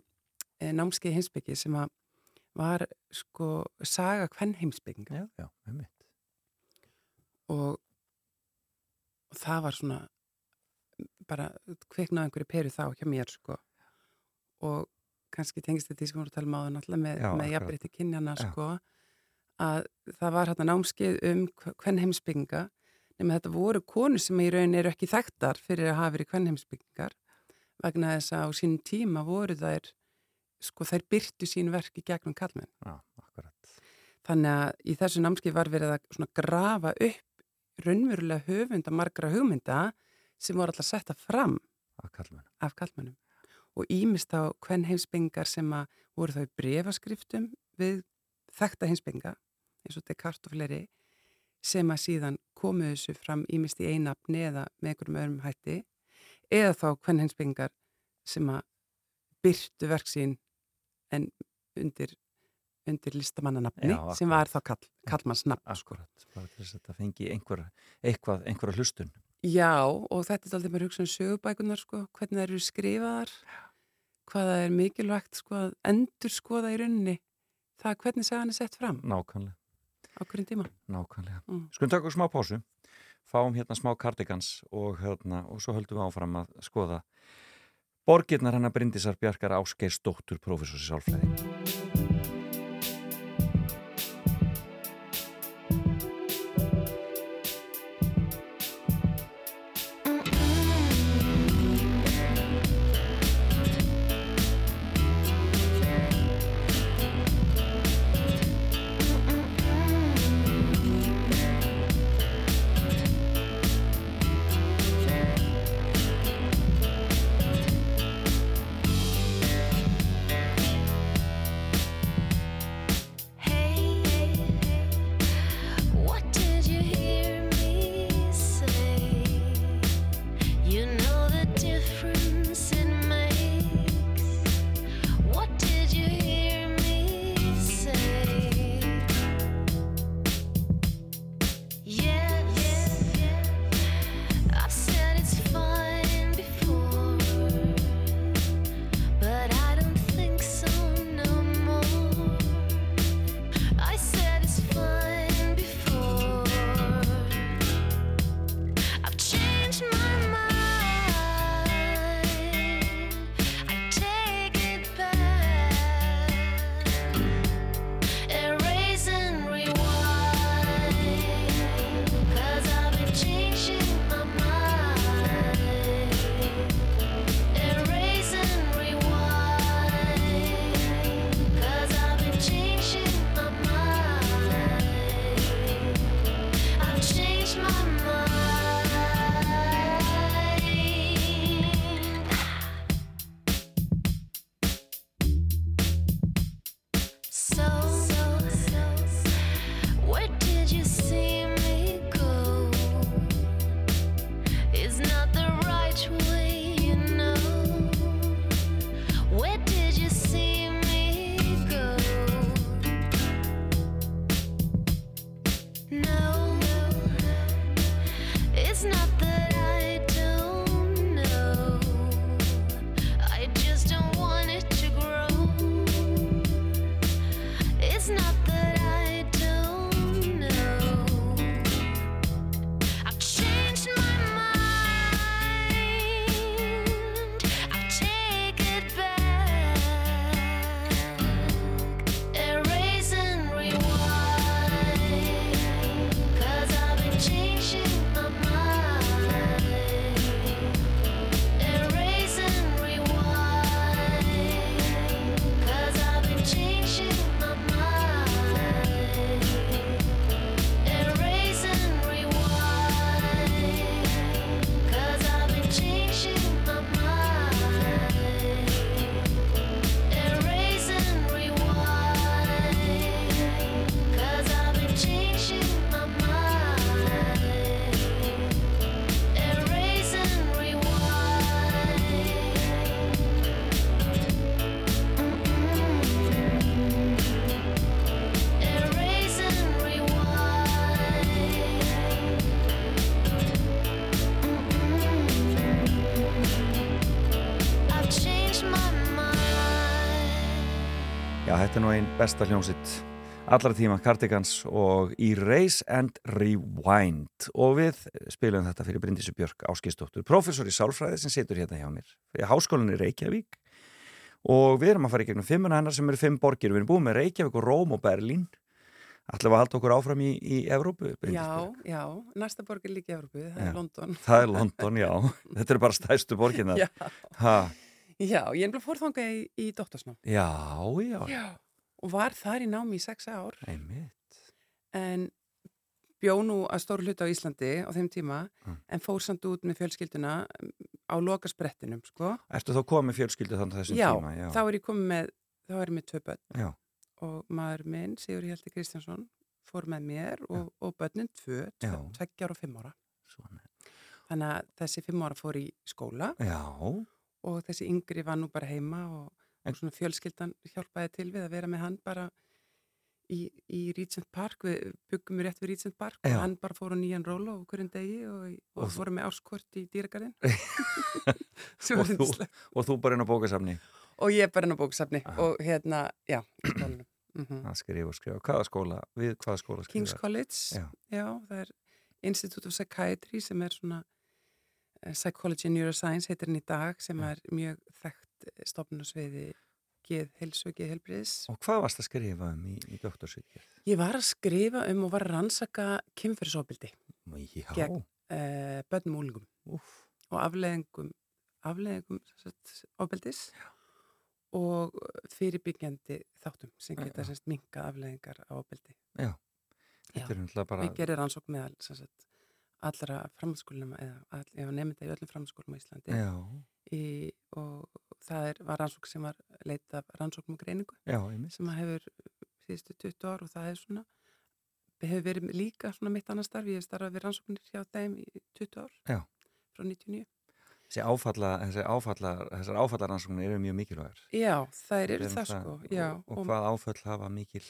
e, námskeið heimsbyggi sem að var sko saga hvern heimsbygginga Já, já, einmitt. og, og það var svona bara kviknaði einhverju peru þá hjá mér sko. Og kannski tengist þetta því sem við vorum að tala um áður náttúrulega með, með jafnbreytti kynjana sko að það var hérna námskeið um hvern heimsbygginga nema þetta voru konu sem í raun eru ekki þekktar fyrir að hafa verið hvern heimsbyggingar vegna þess að á sínum tíma voru þær sko þær byrtu sín verk í gegnum kallmenn Já, akkurat. Þannig að í þessu námskeið var verið að svona grafa upp raunverulega höfunda margra hugmynda sem voru alltaf setta fram kalla mér. af kallmennum og ímist á hvern heimsbyggingar sem að voru þá í brefaskriftum við þekta heimsbygginga eins og Descartes og fleiri sem að síðan komu þessu fram ímist í einapni eða með einhverjum öðrum hætti eða þá hvern heimsbyggingar sem að byrtu verk sín en undir, undir listamannanafni sem var þá kall, kallmannsnafn. Akkurat. Bara til þess að þetta fengi einhver, eitthvað, einhverja hlustun. Já, og þetta er alltaf bara hugsa um sögubækunar, sko, hvernig þær eru skrifaðar, hvaða er mikilvægt, sko, að endur skoða í rauninni, það hvernig sagan er sett fram Nákvæmlega. á hverjum tíma. Nákvæmlega. Mm. Skulum taka smá pásu, fáum hérna smá cardigans og, hérna, og svo höldum við áfram að skoða borgirnar hennar Bryndisar Bjarkar Ásgeir Stóttur, professor í sálfræði. Nú einn besta hljómsitt allra tíma, Cardigans og Erase and Rewind. Og við spilum þetta fyrir Bryndísu Björk Áskistóttur, professor í sálfræði sem situr hérna hjá mér í háskólinni Reykjavík. Og við erum að fara í gegnum fimmuna hennar sem eru fimm borgir, við erum búið með Reykjavík og Róm og Berlín. Ætlum við að halda okkur áfram í, í Evrópu, Já, já, næsta borg er líka í Evropu, það Já. er London. Það er London, já, þetta eru bara stærstu borginnar Já, já, ég er bara fórþangað í, í doktorsnám. Já, já, Já. Og var þar í námi í sex ár, einmitt. En bjó nú að stóru hluta á Íslandi á þeim tíma, Mm. en fór samt út með fjölskylduna um, á lokasprettinum, sko. Ertu þá komið fjölskyldu þannig þessum Já, tíma? Já, þá er ég komið með, þá er ég með tvö börn. Já, og maður minn, Sigur Hjalti Kristjánsson, fór með mér og, og börnin tvö, tveggjar og fimm ára. svona. Þannig að þessi fimm ára fór í skóla. Já, og þessi yngri var nú bara heima og, En- og svona fjölskyldan hjálpaði til við að vera með hann bara í, í Regent Park, við byggum við rétt við Regent Park Já. og hann bara fór á nýjan róla á hverjum degi og, og, Og fórum með áskort í dýragarðin Og þú- og þú bara inn á bókasafni og ég bara inn á bóksafni Aha. og hérna, já, mm að skrifa og skrifa. Hvaða skóla? Við hvaða skóla skrifa? King's College, Já. já. það er Institute of Psychiatry sem er svona eh, Psychology and Neuroscience heitir hann í dag sem Já. er mjög þekkt stofnun og sviði geð heilsu og geð heilbriðis. Og hvað varst að skrifa um í, í doktorsvíkjað? Ég var að skrifa um og var að rannsaka kynferðisofbildi, Já, Gegn- uh, börnum og úlingum og afleðingum, afleðingum ofbildis og fyrirbyggjandi þáttum sem geta minka afleðingar á ofbildi. já. Þetta er náttúrulega bara... Við gerum rannsókn með all- sem sagt, allra framhaldsskólum eða nefnda í öllum framhaldsskólum á Íslandi. Í, og það er, var rannsókn sem var leita af rannsóknum og greiningu já, sem hefur síðustu 20 ár og það er svona hefur verið líka svona mitt annar starf. Ég hef starfað við rannsóknir hjá þeim í 20 ár Já. frá 99 Þessi áfalla, þessi áfalla, þessar áfallaransóknir eru mjög mikilvægar. Já, þær eru erum það sko. já, og, og hvað áföll hafa mikil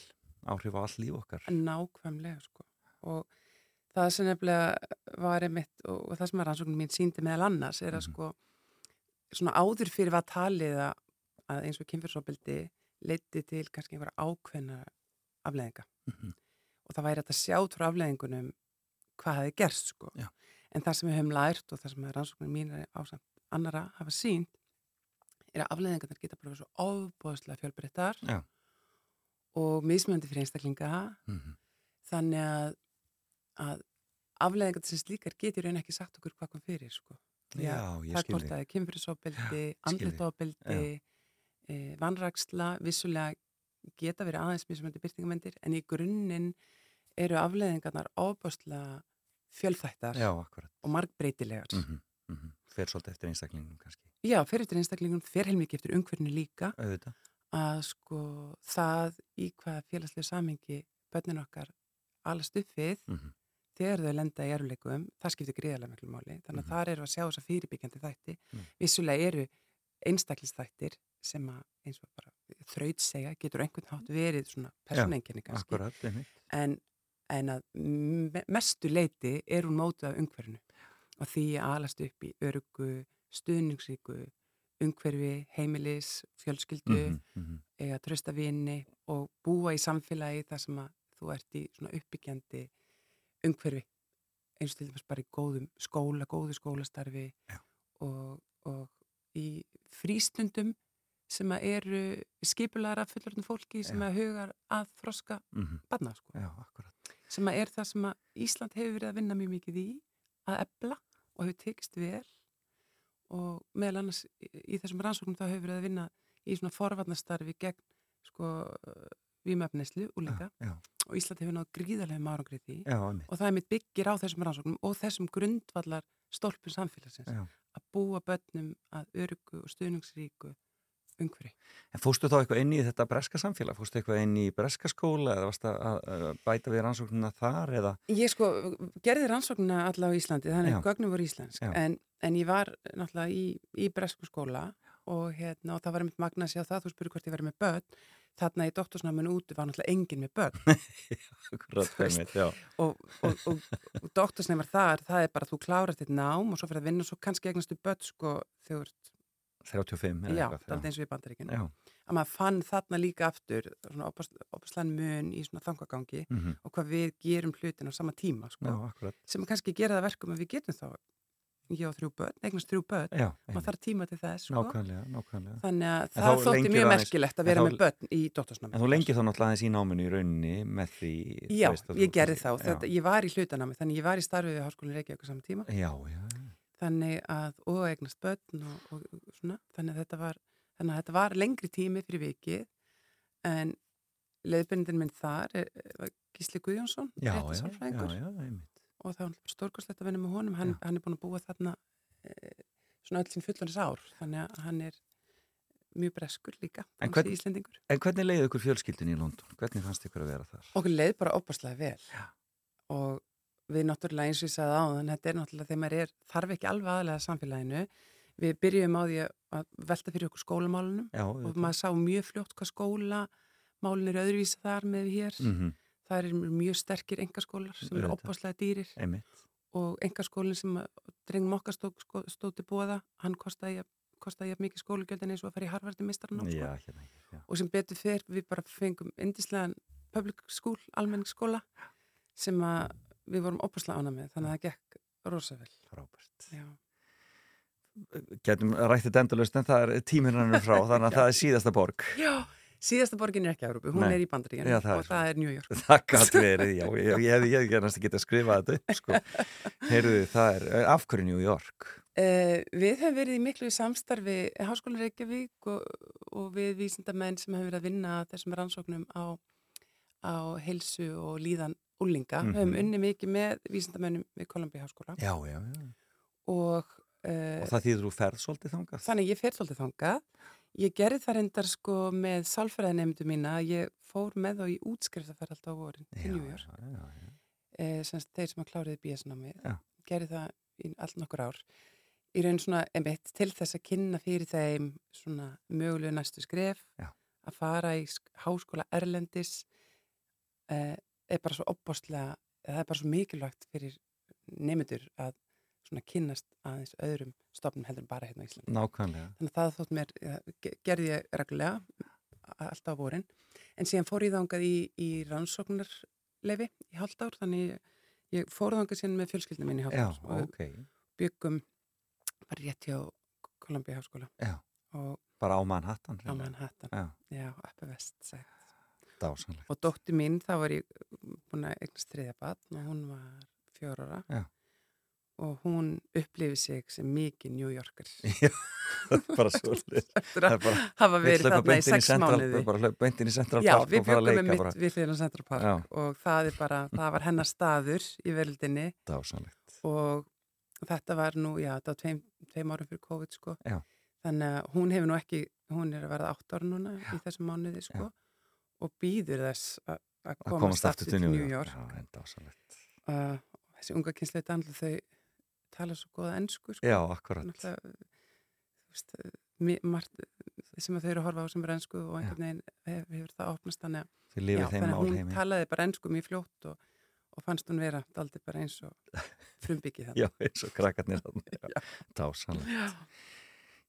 áhrif á all líf okkar? nákvæmlega sko. Og það sem nefnilega var einmitt og, og það sem að rannsóknum mín síndi meðal annars er að Mhm. sko svona áður fyrir var talið að, eins og kynfyrsopildi leiti til kannski einhverja ákveðna afleðinga Mhm. og það væri að sjá frá afleðingunum hvað hefði gerst sko Já. en það sem við höfum lært og það sem að rannsóknum mín er ásamt annara hafa sínt er að afleðingarnar geta bara svo ofbóðslega fjölbreyttar og mismöndi fyrir einstaklinga Mhm. þannig að, að afleðingar sem slíkar getur raun ekki sagt okkur hvað kom fyrir sko. Já, ég það er skil hvort þig. það er kynfyrirsofbeldi, andlitofbeldi e, vanraksla, vissulega geta verið aðeins mismöndi byrtingamendir en í grunninn eru afleðingarnar ofbáslega fjölþættar Já, og margbreytilegar. Mm -hmm. Fer svolítið eftir einstaklingum kannski. Já, fyrir eftir einstaklingum, fer heilmikið eftir umhverfinu líka Auðvitað. að sko það í hvað félagslega samingi börnin okkar alast upp við Mm þegar þau lenda í eruleikum, það skiptir gríðarlega miklu máli. Þannig að Mhm. þar eru að sjá þess að fyrirbyggjandi þætti. Mm. Vissulega eru einstaklisþættir sem að eins og bara þraut segja, getur einhvern hátt verið svona personenginni kannski. Akkurat. En, en að me- mestu leiti er hún mótuð af umhverfinu og því að alast upp í örugu, stuðningsríku, umhverfi, heimilis, fjölskyldu, Mhm, mhm. eiga trösta vini og búa í samfélagi þar sem að þú ert í svona uppbyggjandi umhverfi eins og til dæmis bara í góðum skóla, góðu skólastarfi og, og í frístundum sem að eru skipulara fullorðin fólki sem Já. að hugar að þroska Mhm. barna sko. Já, sem að er það sem að Ísland hefur verið að vinna mjög mikið í að ebla og hefur tekist vel og meðal annars í, þessum rannsóknum þá hefur verið að vinna í svona forvarnastarfi gegn sko vímöfneslu og líka Já, og Ísland hefur náð gríðarlega árangrið því já, og það er mitt byggir á þessum rannsóknum og þessum grundvallar stolpun samfélagsins Já. að búa börnum að örugu og stuðningsríku umhverfi. En fórstu þá eitthvað inn í þetta breska samfélag? Fórstu eitthvað inn í breska skóla eða varst að, bæta við rannsóknina þar eða? Ég sko gerði rannsóknina alla á Íslandi, þannig að gögnum voru íslensk, en, en ég var náttúrulega í, í bresku skóla og, hérna, og það var einmitt magna að sjá það, þú spurði hvort ég verið með börn, þarna í doktorsnáminu úti var náttúrulega enginn með börn og, og, og, og doktorsneimar þar, það er bara að þú klárar þitt nám og svo fyrir að vinna og svo kannski egnastu börn sko þegar þú ert, 35 eða já, eitthvað. það er eins og í bandaríkinu. Að maður fann þarna líka aftur svona opaslan mun í svona þangagangi Mhm. og hvað við gerum hlutin á sama tíma sko, Já, sem kannski gera það verkum að við getum þá ég á þrjú börn, eignast þrjú börn Já, maður þarf tíma til þess sko. nákvæmlega, nákvæmlega. þannig að En það þótti mjög merkilegt að vera þá- með börn í dóttorsnámi En þú lengið þá náttúrulega aðeins í náminu í rauninni með því... Já, ég gerði þá, þetta, ég var í hlutanámi þannig ég var í starfið við Háskólinn Reykjavík á saman tíma. Já, já, þannig að, og eignast börn og, og, svona, þannig að þetta var þannig að þetta var lengri tími fyrir vikið en leiðbyrnindin minn þar er, Gísli Guðjónsson Og það var stórkostlegt að vinna með honum. Hann, hann er búin að búa þarna e, svona öll sín fullanis ár. Þannig að hann er mjög breskur líka, En hvern- En hvernig leiði ykkur fjölskyldin í London? Hvernig fannst ykkur að vera þar? okkur leið bara opaslega vel. Já. og við náttúrulega eins og ég sagði áðan þetta er náttúrulega þegar maður er, þarf ekki alveg aðlega samfélaginu. Við byrjum á því að velta fyrir okkur skólamálunum Já, og maður sá mjög fljótt hvað skólamálun eru öðruvísa þar með hér. Mm það er mjög sterkir engaskólar sem eru opaslega dýrir einmitt. og engaskólinn sem drengum okkar stóð, sko, stóð til bóða hann kostaði, jafn mikið skólugjöldin eins og að fara í Harvardi mistaranám Já, sko. hérna og sem betur fer við bara fengum indislegan public school, almenningsskóla sem að við vorum opaslega ána með þannig að það gekk rosa vel Frábært. Já. Getum rættið endalust en það er tíminarnir frá þannig að það er síðasta borg. Já, síðasta borgin er ekki Európu, hún Nei. er í Bandaríkjana það er og það er New York Það gæti verið, já, ég, ég ég hefði gerðast að geta skrifað þetta upp, sko. Heyrðu, það er, eh, af hverju New York? Uh, við höfum verið í miklu samstarfi Háskóla Reykjavík og, og við vísindamenn sem hefur verið að vinna að þessum rannsóknum á, á heilsu og líðan úlinga. Mhm. Við höfum unni mikið með vísindamennum við Columbia Háskóla Já, já, já. og, uh, Og það þýður þú ferð svolítið þangað? þannig ég fer svolítið þangað. Ég gerði það reyndar sko með sálfræðinemndu mína að ég fór með þá í útskriftaferð alltaf á vorin til New York. Já, já, já. eh, semst þeir sem að kláriði Já. gerði það í allt nokkur ár í raun svona emitt til þess að kynna fyrir þeim svona mögulegu næstu skref að fara í sk- háskóla Erlendis eh, er bara svo opbóstlega það er bara svo mikilvægt fyrir nefndur að svona kynnast aðeins öðrum stofnum heldur en bara hérna á Íslandi Nákvæmlega. þannig að það þótt mér, gerði ég reglulega alltaf á vorin en síðan fór ég þangað í, í rannsóknarlefi í hálft ár þannig ég, fór þangað síðan með fjölskyldinu minni í Já, ár og ok. byggum bara rétt hjá Columbia háskóla Já. og Bara á Manhattan. á Manhattan Já, já, uppi vest sagt. dásanlegt. og dóttir mín, þá var ég búin að eignast þriðja batn og hún var fjör ára Já. Og hún upplifið sig sem mikið New Yorker Já, bara svolítið. Það að er bara, hafa verið þarna í sex mánuði Bara hlaupa beint inn í Central Já, Park við fara að byggum með mitt við á Central Park Já. og það er bara, það var hennar staður í Dásanlegt. og þetta var nú, já, þetta var tveim, tveim árum fyrir COVID, sko. Já. Þannig að hún hefur nú ekki, hún er að verða átt ára núna í þessum mánuði, sko, og býður þess að komast aftur til New York. Já, en dásanlegt. Uh, þessi unga kynslu þetta þau tala svo góða ennsku, sko. Já, akkurat. Veist, margt sem þau eru að horfa á sem er ennsku og einhvern veginn hef- hefur það opnast þannig að Já, hún málheimi. talaði bara ennsku mjög fljótt og, og fannst hún vera aldrei bara eins og frumbyggið það. Já, eins og krakkarnir þarna. Dásanlegt.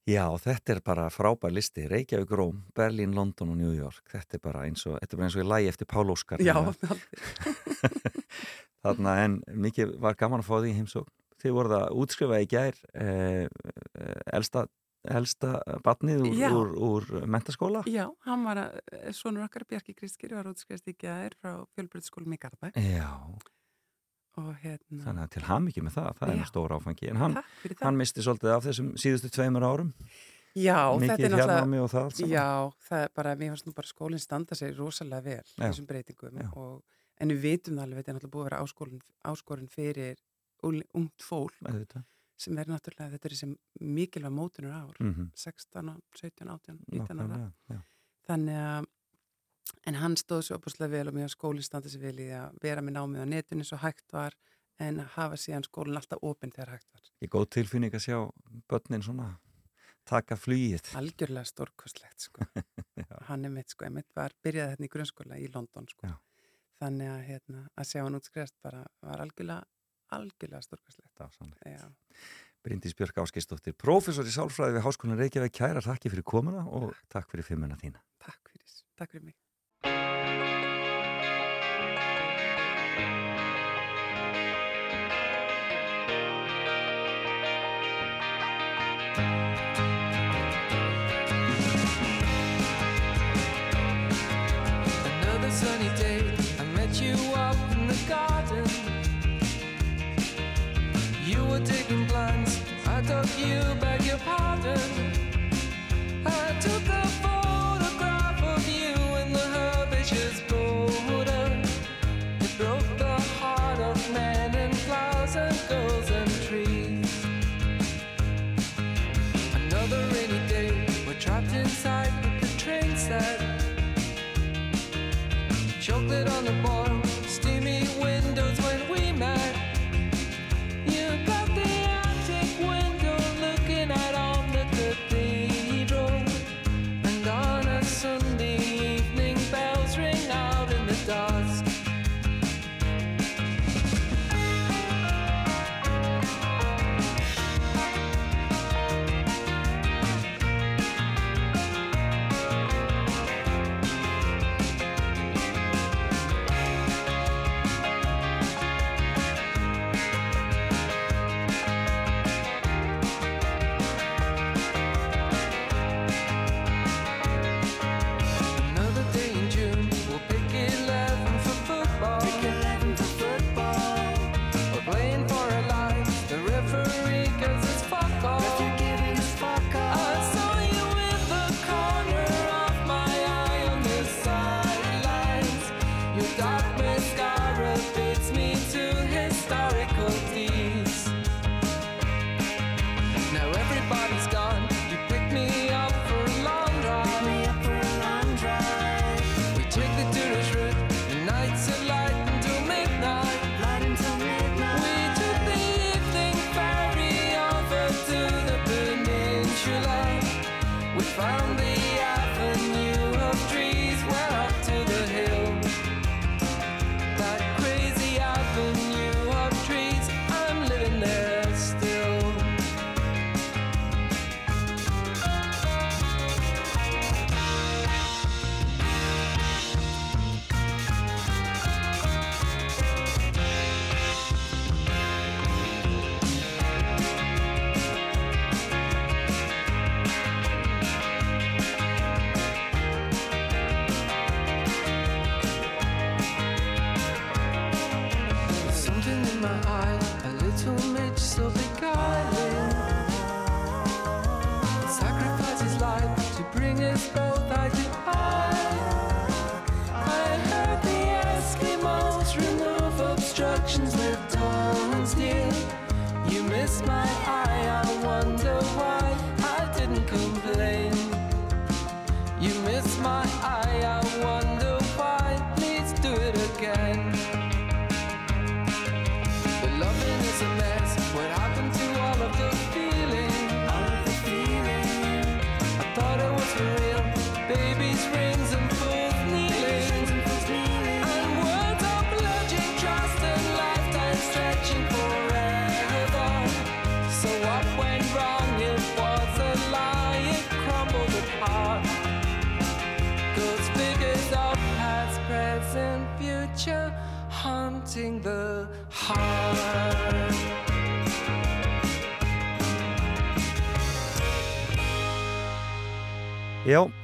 Já, þetta er bara frábær listi. Reykjavík, Róm, Berlín, London og New York. Þetta er bara eins og, þetta er bara eins og ég lægi eftir Pál Óskar. Já, hérna. Þarna en mikið var gaman að fá því í heimsókn. Þið voruð að útskrifa í gær eh, eh, elsta, elsta batnið úr, úr, úr mentaskóla. Já, hann var að, sonur okkar Bjarki Kristgeri var útskrifst í gæðir frá fjölbrytskólum í Garðabæ Já, hérna, þannig að til ham ekki með það, það er nú stór áfangi. En hann, hann misti svolítið af þessum síðustu tveimur árum. Já, þetta mikið er hérnámi og það saman. já, það er bara, mér fannst nú bara skólinn standa sig rosalega vel Já. þessum breytingum og, en við vitum það alveg, þetta er náttúrulega búið að vera áskorun, fyrir ungt fólk Auðvitað. sem er náttúrulega, þetta er þessi mikilvæg mótunur ár, Mhm. 16, 17, 18, 19 ára. Nákvæmlega, já. Þannig að, en hann stóð svo opaslega vel og mér skólinn standa sér vel í að vera með námið á netinu svo hægt var en að hafa síðan skólinn alltaf opinn þegar hægt var. Ég góð tilfinning að sjá börnin svona taka flýið. Algjörlega stórkostlegt sko. hann er mitt sko, ég mitt var byrjaði hérna í grunnskóla í London sko. Já. Þannig að, hérna, að sjá hann útskrest bara var algjörlega, algjörlega storkaslegt Bryndís Björk Áskistóttir professor í sálfræði við Háskólan Reykjavík. Kæra, takk fyrir komuna og takk fyrir fimmuna þína. Takk fyrir, takk fyrir mig. taking plans. I took you back.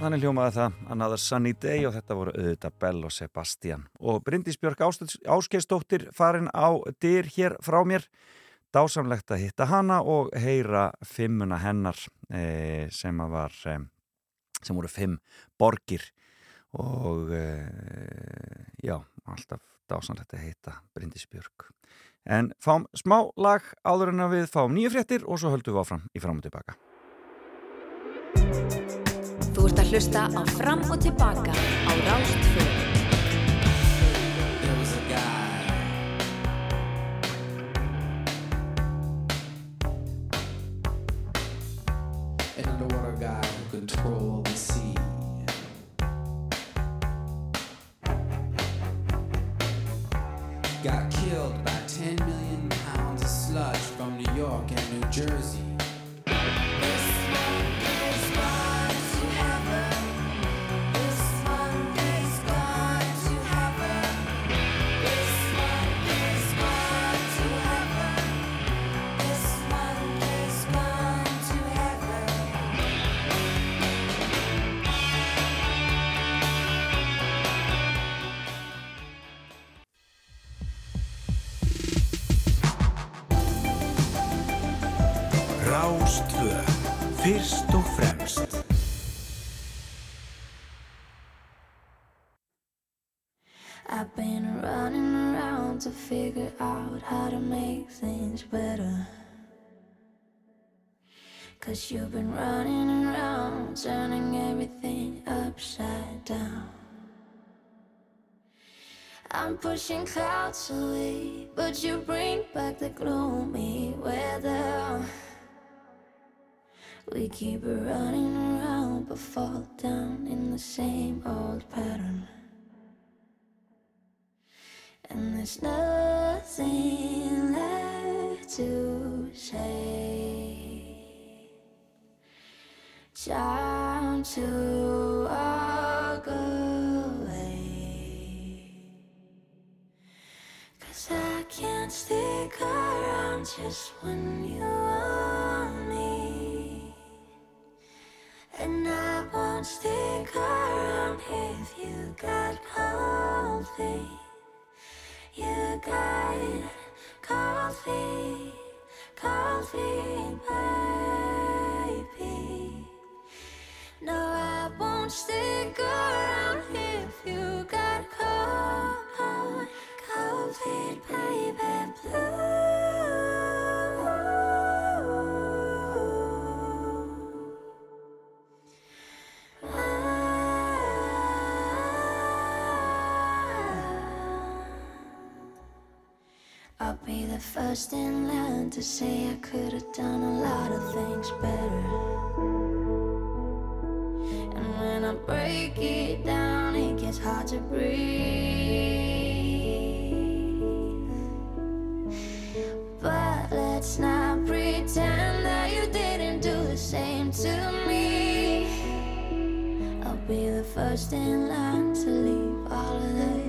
Þannig hljómaði það Another Sunny Day og þetta voru auðvita Bell og Sebastian. Og Bryndisbjörg Áskestóttir farin á dyr hér frá mér. Dásamlegt að hitta hana og heyra fimmuna hennar eh, sem að var eh, sem voru fimm borgir. Og eh, já, alltaf dásamlegt að hitta Bryndisbjörg en fám smá lag áður en að við fám nýju fréttir og svo höldum við áfram í fram og tilbaka Þú ert að hlusta á Fram og Tilbaka á Rástfjörn. An older guy who controlled the things better. Cause you've been running around, turning everything upside down. I'm pushing clouds away, but you bring back the gloomy weather. We keep running around, but fall down in the same old pattern. And there's nothing left to say. Time to walk away. Cause I can't stick around just when you want me. And I won't stick around if you got feet. You got cold baby. No, I won't stick around if you got baby, blue. The first in line to say I could have done a lot of things better. And when I break it down, it gets hard to breathe. But let's not pretend that you didn't do the same to me. I'll be the first in line to leave all of that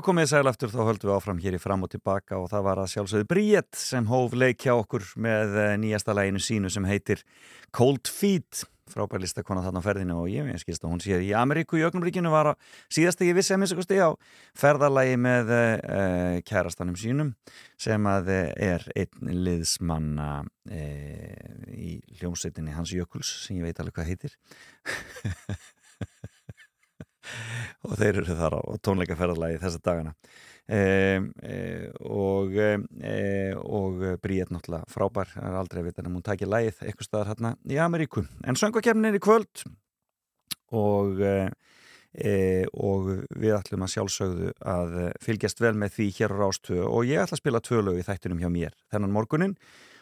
Já, komið sæl aftur, þá höldum við áfram hér í fram og tilbaka og það var að sjálfsögðu Bríett sem hóf leik hjá okkur með eh, nýjasta læginu sínu sem heitir Cold Feet, frábær listakona þarna á ferðinu og ég skilst að hún sé í Ameríku í Ögnumríkinu var á síðast ekki vissi að minnstakosti á ferðalagi með uh, kærastanum sínum sem að er einn liðsmanna uh, í hljómsveitinni Hans Jökuls sem ég veit alveg hvað heitir og þeir eru þar á tónleikaferðalagi þessa dagana. E, e, og e, og Bríett náttúrulega frábær. Það er aldrei að vita en hún takir lagið eitthvað staðar hérna í Ameríku. En söngvakefnin er í kvöld. Og e, e, og við ætlum að sjálfsögðu að fylgjast vel með því hér á Rástöðu og ég ætla að spila tvö lög í þættunum hjá mér. Þennan morgunin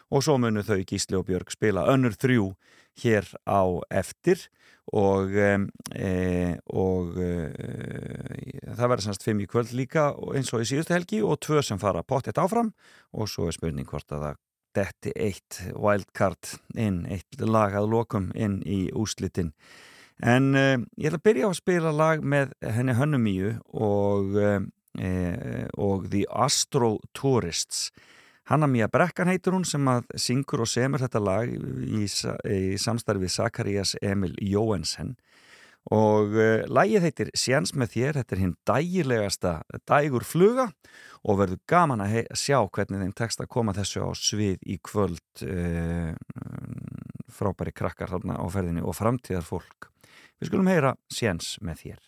og svo munu þau Gísli og Björg spila önnur þrjú hér á eftir. Og, e, og e, það verður semst fimm í kvöld líka eins og í síðustu helgi og tvö sem fara pottet áfram. Og svo er spurning hvort að það detti eitt wildcard inn, eitt lag að lokum inn í úslitin en e, ég ætla að byrja á að spila lag með henni Hönnumíu og, og The Astro Tourists Hanna Mía Brekkan heitur hún sem að syngur og semur þetta lag í, í samstarfið Sakarias Emil Jóensen og uh, lagið heitir Sjans með þér, þetta er hinn dægilegasta dægur fluga og verður gaman að sjá hvernig þeim tekst að koma þessu á svið í kvöld uh, frábæri krakkar á ferðinni og framtíðar fólk. Við skulum heyra Sjans með þér.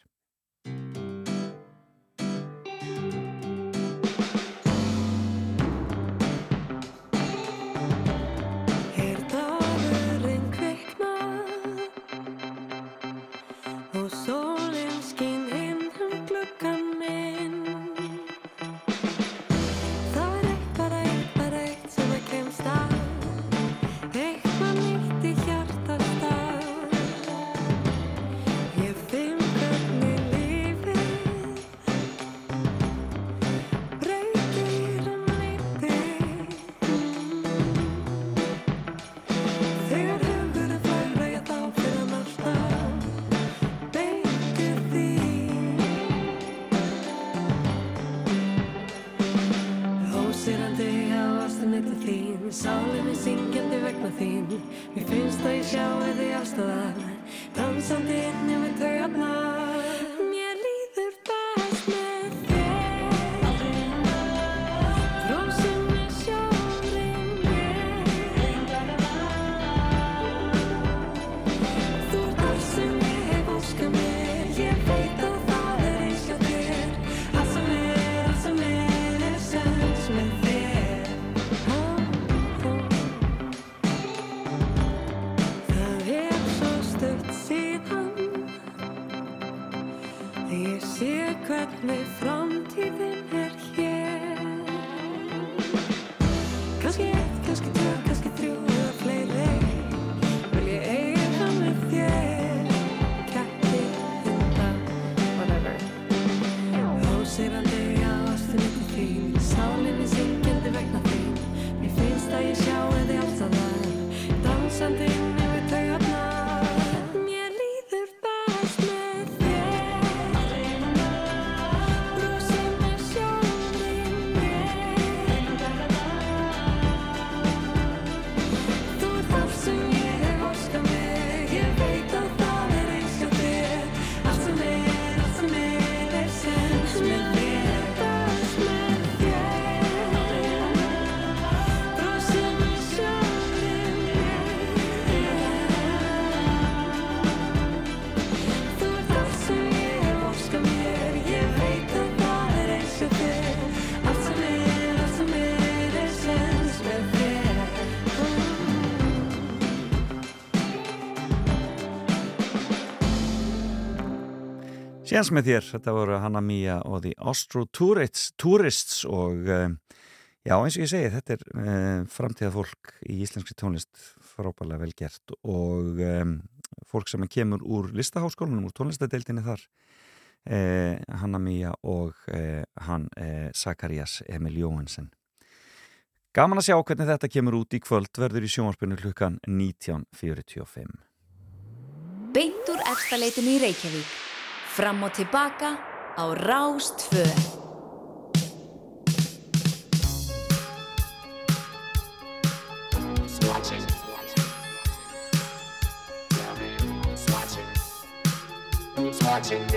Sjans með þér, þetta voru Hanna Mía og The Ostro Tourists, og uh, já eins og ég segi þetta er uh, framtíða fólk í íslenski tónlist frábæðilega vel gert og um, fólk sem kemur úr listaháskólanum, úr tónlistadeildinni þar uh, Hanna Mía og hann Sakarias Emil Jóhansen. Gaman að sjá hvernig þetta kemur út í kvöld verður í sjónvarpinu klukkan 19.45. Beintur efstaleitinu í Reykjavík Fram og tilbaka á Rástfö. Swatching.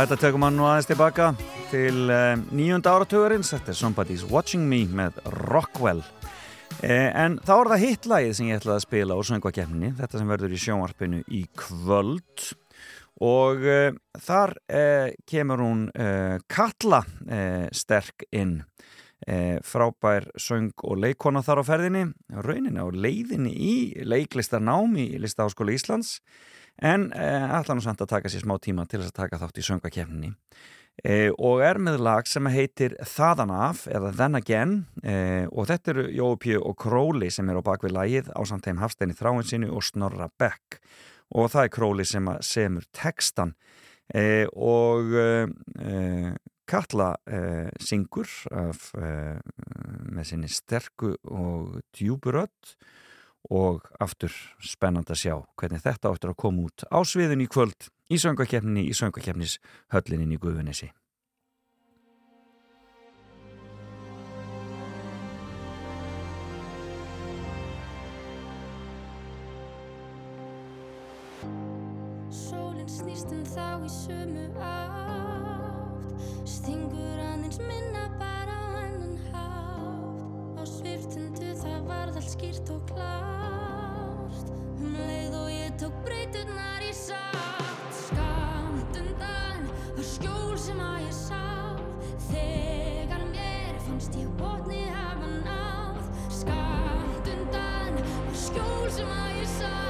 Þetta tökum hann nú aðeins tilbaka til uh, nýjunda áratugurins. Þetta er Somebody's Watching Me með Rockwell. Eh, en þá er það hitlægið sem ég ætlaði að spila úr söngvakefninni, þetta sem verður í sjónvarpinu í kvöld. Og uh, þar kemur hún Katla sterk inn. Frábær söng og leikona þar á ferðinni. Rauninni á leiðinni í leiklistarnám í Listaháskóla Íslands en ætla nú samt að taka sér smá tíma til þess að taka þátt í söngvakefninni E, og er með lag sem heitir Þaðan af eða Then Again. E, og þetta eru Jópi og Króli sem er á bakvið lagið á samtæm Hafstein í þráinsinu og Snorra Beck. Og það er Króli sem semur textan e, og Katla syngur af, með sinni sterku og djúburödd og aftur spennand að sjá hvernig þetta áttur að koma út á sviðin í kvöld í söngakefninni í söngakefnis höllinni í Guðunissi. Snýst en þá í sömu átt Stingur aðeins minna Á sviftundu það varð allt skýrt og klárt. Um leið og ég tók breyturnar í sátt. Skamt undan var skjól sem að ég sá. Þegar mér fannst ég botni hafa náð. Skamt undan var skjól sem að ég sá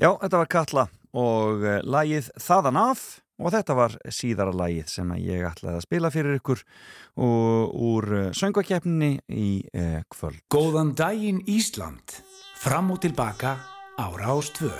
Já, þetta var Katla og uh, lagið Þaðan af og þetta var síðara lagið sem ég ætlaði að spila fyrir ykkur úr uh, söngvakeppninni í uh, kvöld. Góðan daginn Ísland. Fram og tilbaka ára ástvö.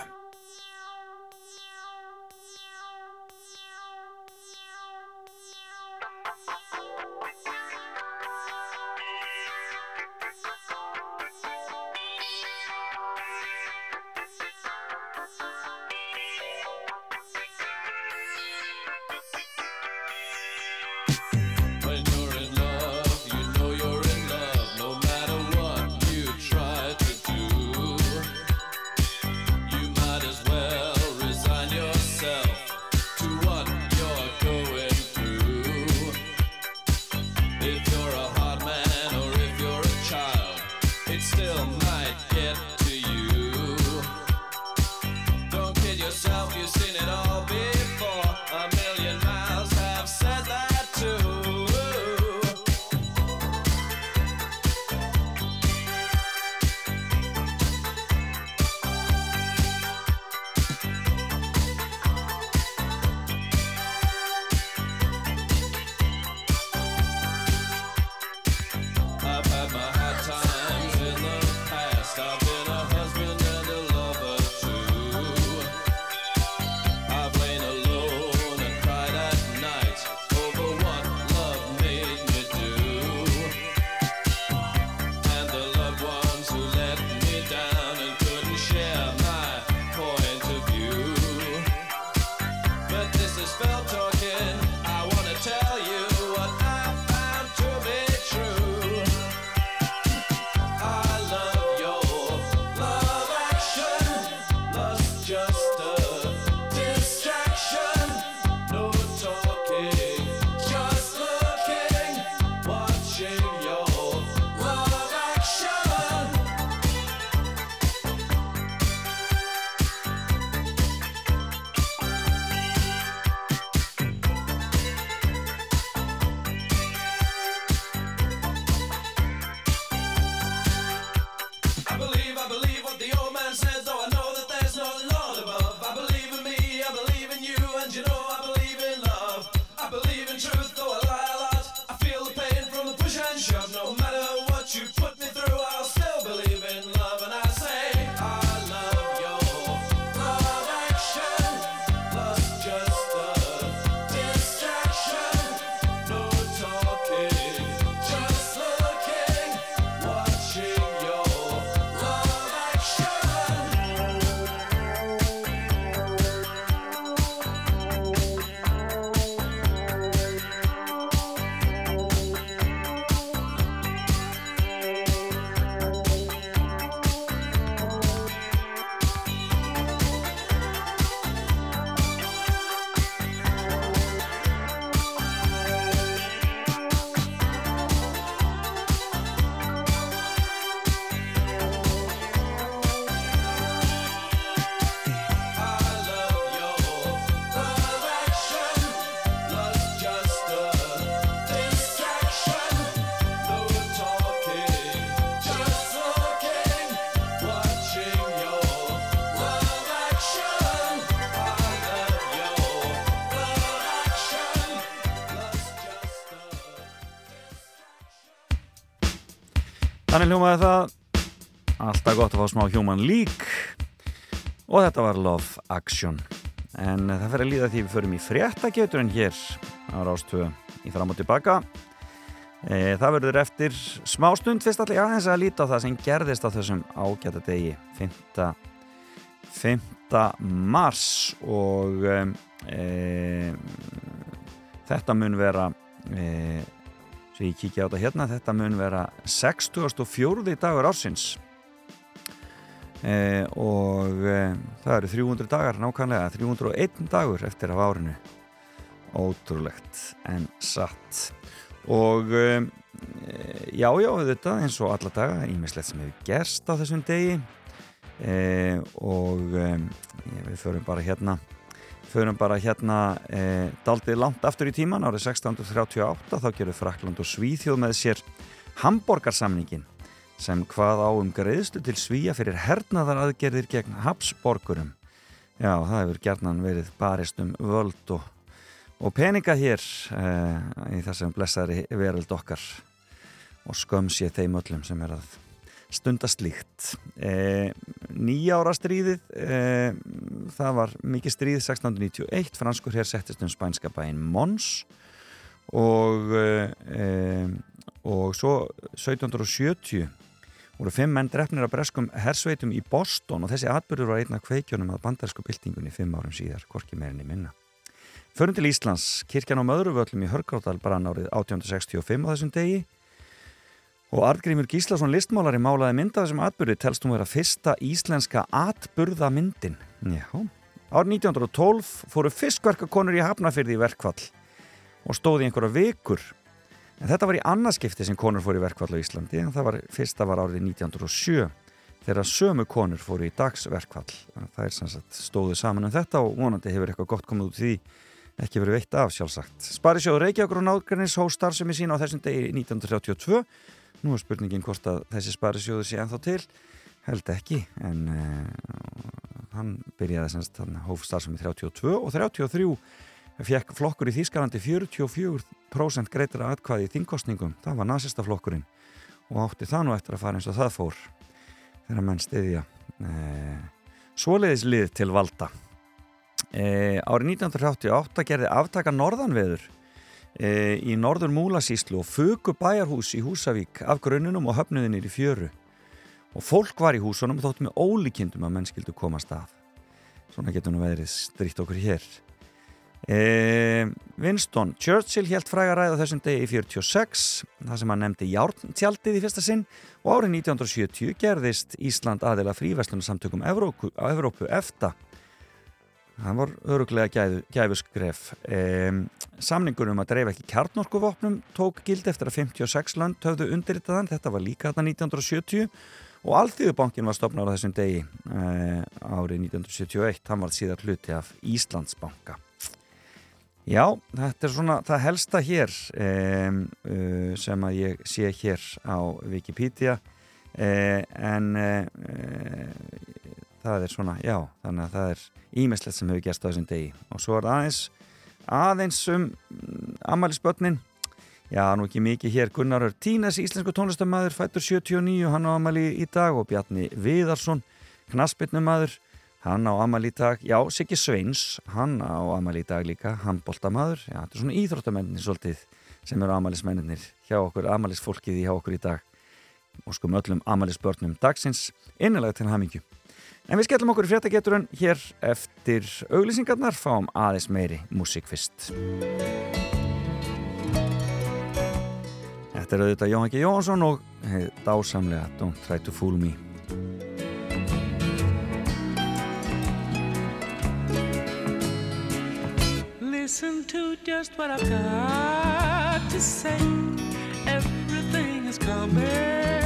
Þannig hljómaði það alltaf gott að fá smá human lík og þetta var Love Action en það fyrir að líða því við förum í fréttageturinn hér á Rástvö í fram og tilbaka e, það verður eftir smástund fyrst allir aðeins að líta á það sem gerðist á þessum ágæta degi 5. 5. mars og e, e, þetta mun vera e, svo ég kíkja á þetta hérna. Þetta mun vera 64. dagur ársins. E, og e, það eru 300 dagar nákvæmlega 301 dagur eftir af árinu. Ótrúlegt en satt. Og e, já já þetta eins og alla daga ímislegt sem hefur gerst á þessum degi. E, og e, við förum bara hérna förum bara hérna e, daldið langt aftur í tíman árið 1638 þá gerur Frakland og Svíþjóð með sér Hamborgarsamningin sem hvað á um greiðstu til Svíja fyrir hernaðar aðgerðir gegn Habsborgurum. Já það hefur gerðnan verið barist um völd og, og peninga hér e, í þessum blessaðri veröld okkar og sköms ég þeim öllum sem er að stundast líkt e, nýjára stríðið e, það var mikið stríð 1691, franskur hér settist um spænska bæinn Mons og e, og svo 1770 voru fimm menn drefnir af breskum hersveitum í Boston og þessi atbyrður var einna kveikjónum að bandarsku byltingunni fimm árum síðar, korki meirinni minna. Förum til Íslands, kirkjan á Möðruvöllum í Hörgráðal brann árið 1865 á þessum degi Og Artgrímur Gíslason listmálari málaði mynda þessum atbyrði telst hún vera fyrsta íslenska atbyrðamyndin. Já. Árið 1912 fóru fiskverkakonur í Hafnafyrði í verkvall og stóði einhverja vikur. En þetta var í annarskipti sem konur fóru í verkvall á Íslandi en það var, fyrsta var árið 1907 þegar sömu konur fóru í dagsverkvall. Það er sem sagt stóðu saman um þetta og vonandi hefur eitthvað gott komið út því ekki verið veitt af sjálfsagt. Sparisjóður Reykjavíkur og Náðgrænis hó starfsemi sín á þessum degi 1932 Nú er spurningin hvort að þessi sparisjóðu sé ennþá til, held ekki, en uh, hann byrjaði semst, hann hóf starfsemi 32 og 33 fekk flokkur í Þýskalandi 44% greitur aðkvaði í þingkostningum, það var nazistaflokkurinn og átti það nú eftir að fara eins og það fór þegar menn stiðja uh, svoleiðislið til valda. Uh, árið 1988 gerði aftaka norðanveður í norður Múlasíslu og fögu bæjarhús í Húsavík af grunnunum og höfnuðinir í fjöru. Og fólk var í húsunum og þóttu með ólíkindum að menn skildu komast að. Svona getur nú veðrið stríkt okkur hér. E, Winston Churchill helt fræga ræða þessum degi í 46 það sem hann nefndi Járntjaldið í fyrsta sinn og árið 1970 gerðist Ísland aðeila fríverslunarsamtökum Evrópu, Evrópu efta Það var öruglega gæfu, gæfusgref. E, samningur um að dreifa ekki kjarnorkuvopnum tók gild eftir að 56 land höfðu undirritaðan. Þetta var líka þarna 1970 og Alþjóðubankin var stopnað á þessum degi e, árið 1971. Það var síðan hluti af Íslandsbanka. Já, þetta er svona það helsta hér e, sem að ég sé hér á Wikipedia en það er svona, já, þannig að það er ímestlegt sem hefur gerst á þessum degi og svo er aðeins aðeins um Amaliðsbötnin já, nú ekki mikið hér. Gunnarur Tínes, íslensku tónlistamæður fættur 79, hann á Amali í dag. Og Bjarni Viðarsson, knaspitnumæður hann á Amali í dag. Já, Siggi Sveins, hann á Amali í dag líka, handbóltamæður, já, þetta er svona íþróttamenninni svolítið sem eru Amalismenninir hjá okkur, Amalisfólkið hjá okkur í dag. Og skum öllum Amalisbörnum dagsins innilega til hamingju En við skellum okkur í fréttageturinn hér eftir auglýsingarnar, fáum aðeins meiri músík fyrst. Þetta er auðvitað Jón Ekki Jónsson og dásamlega Don't Try To Fool Me. Listen to just what I've got to say. Everything is coming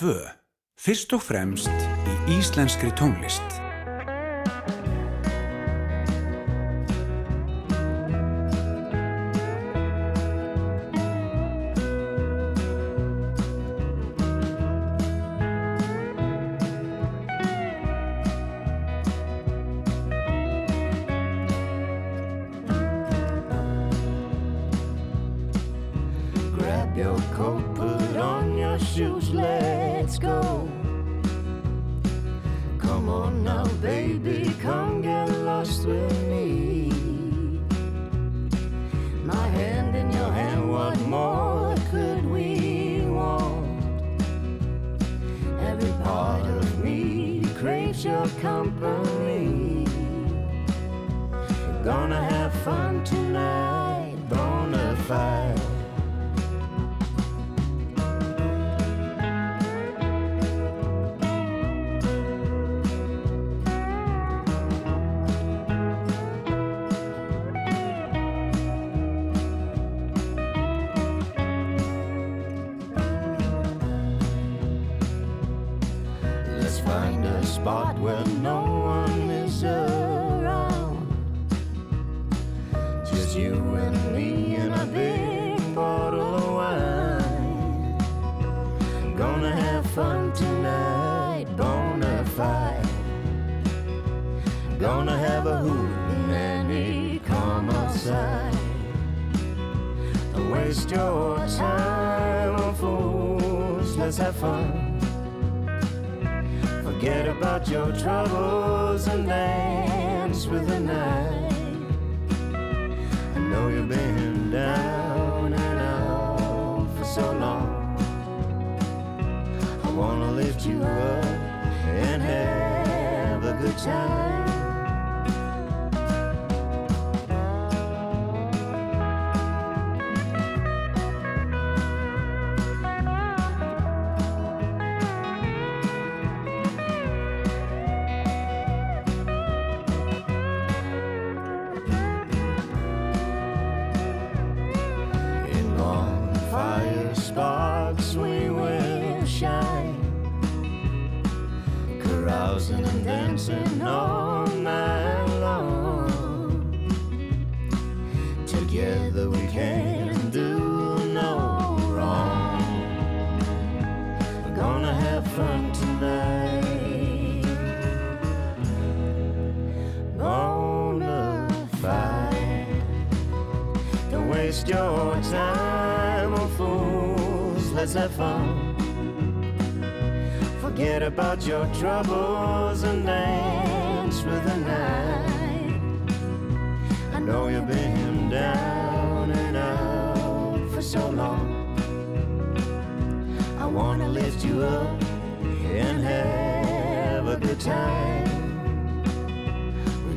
2. Fyrst og fremst í íslenskri tónlist.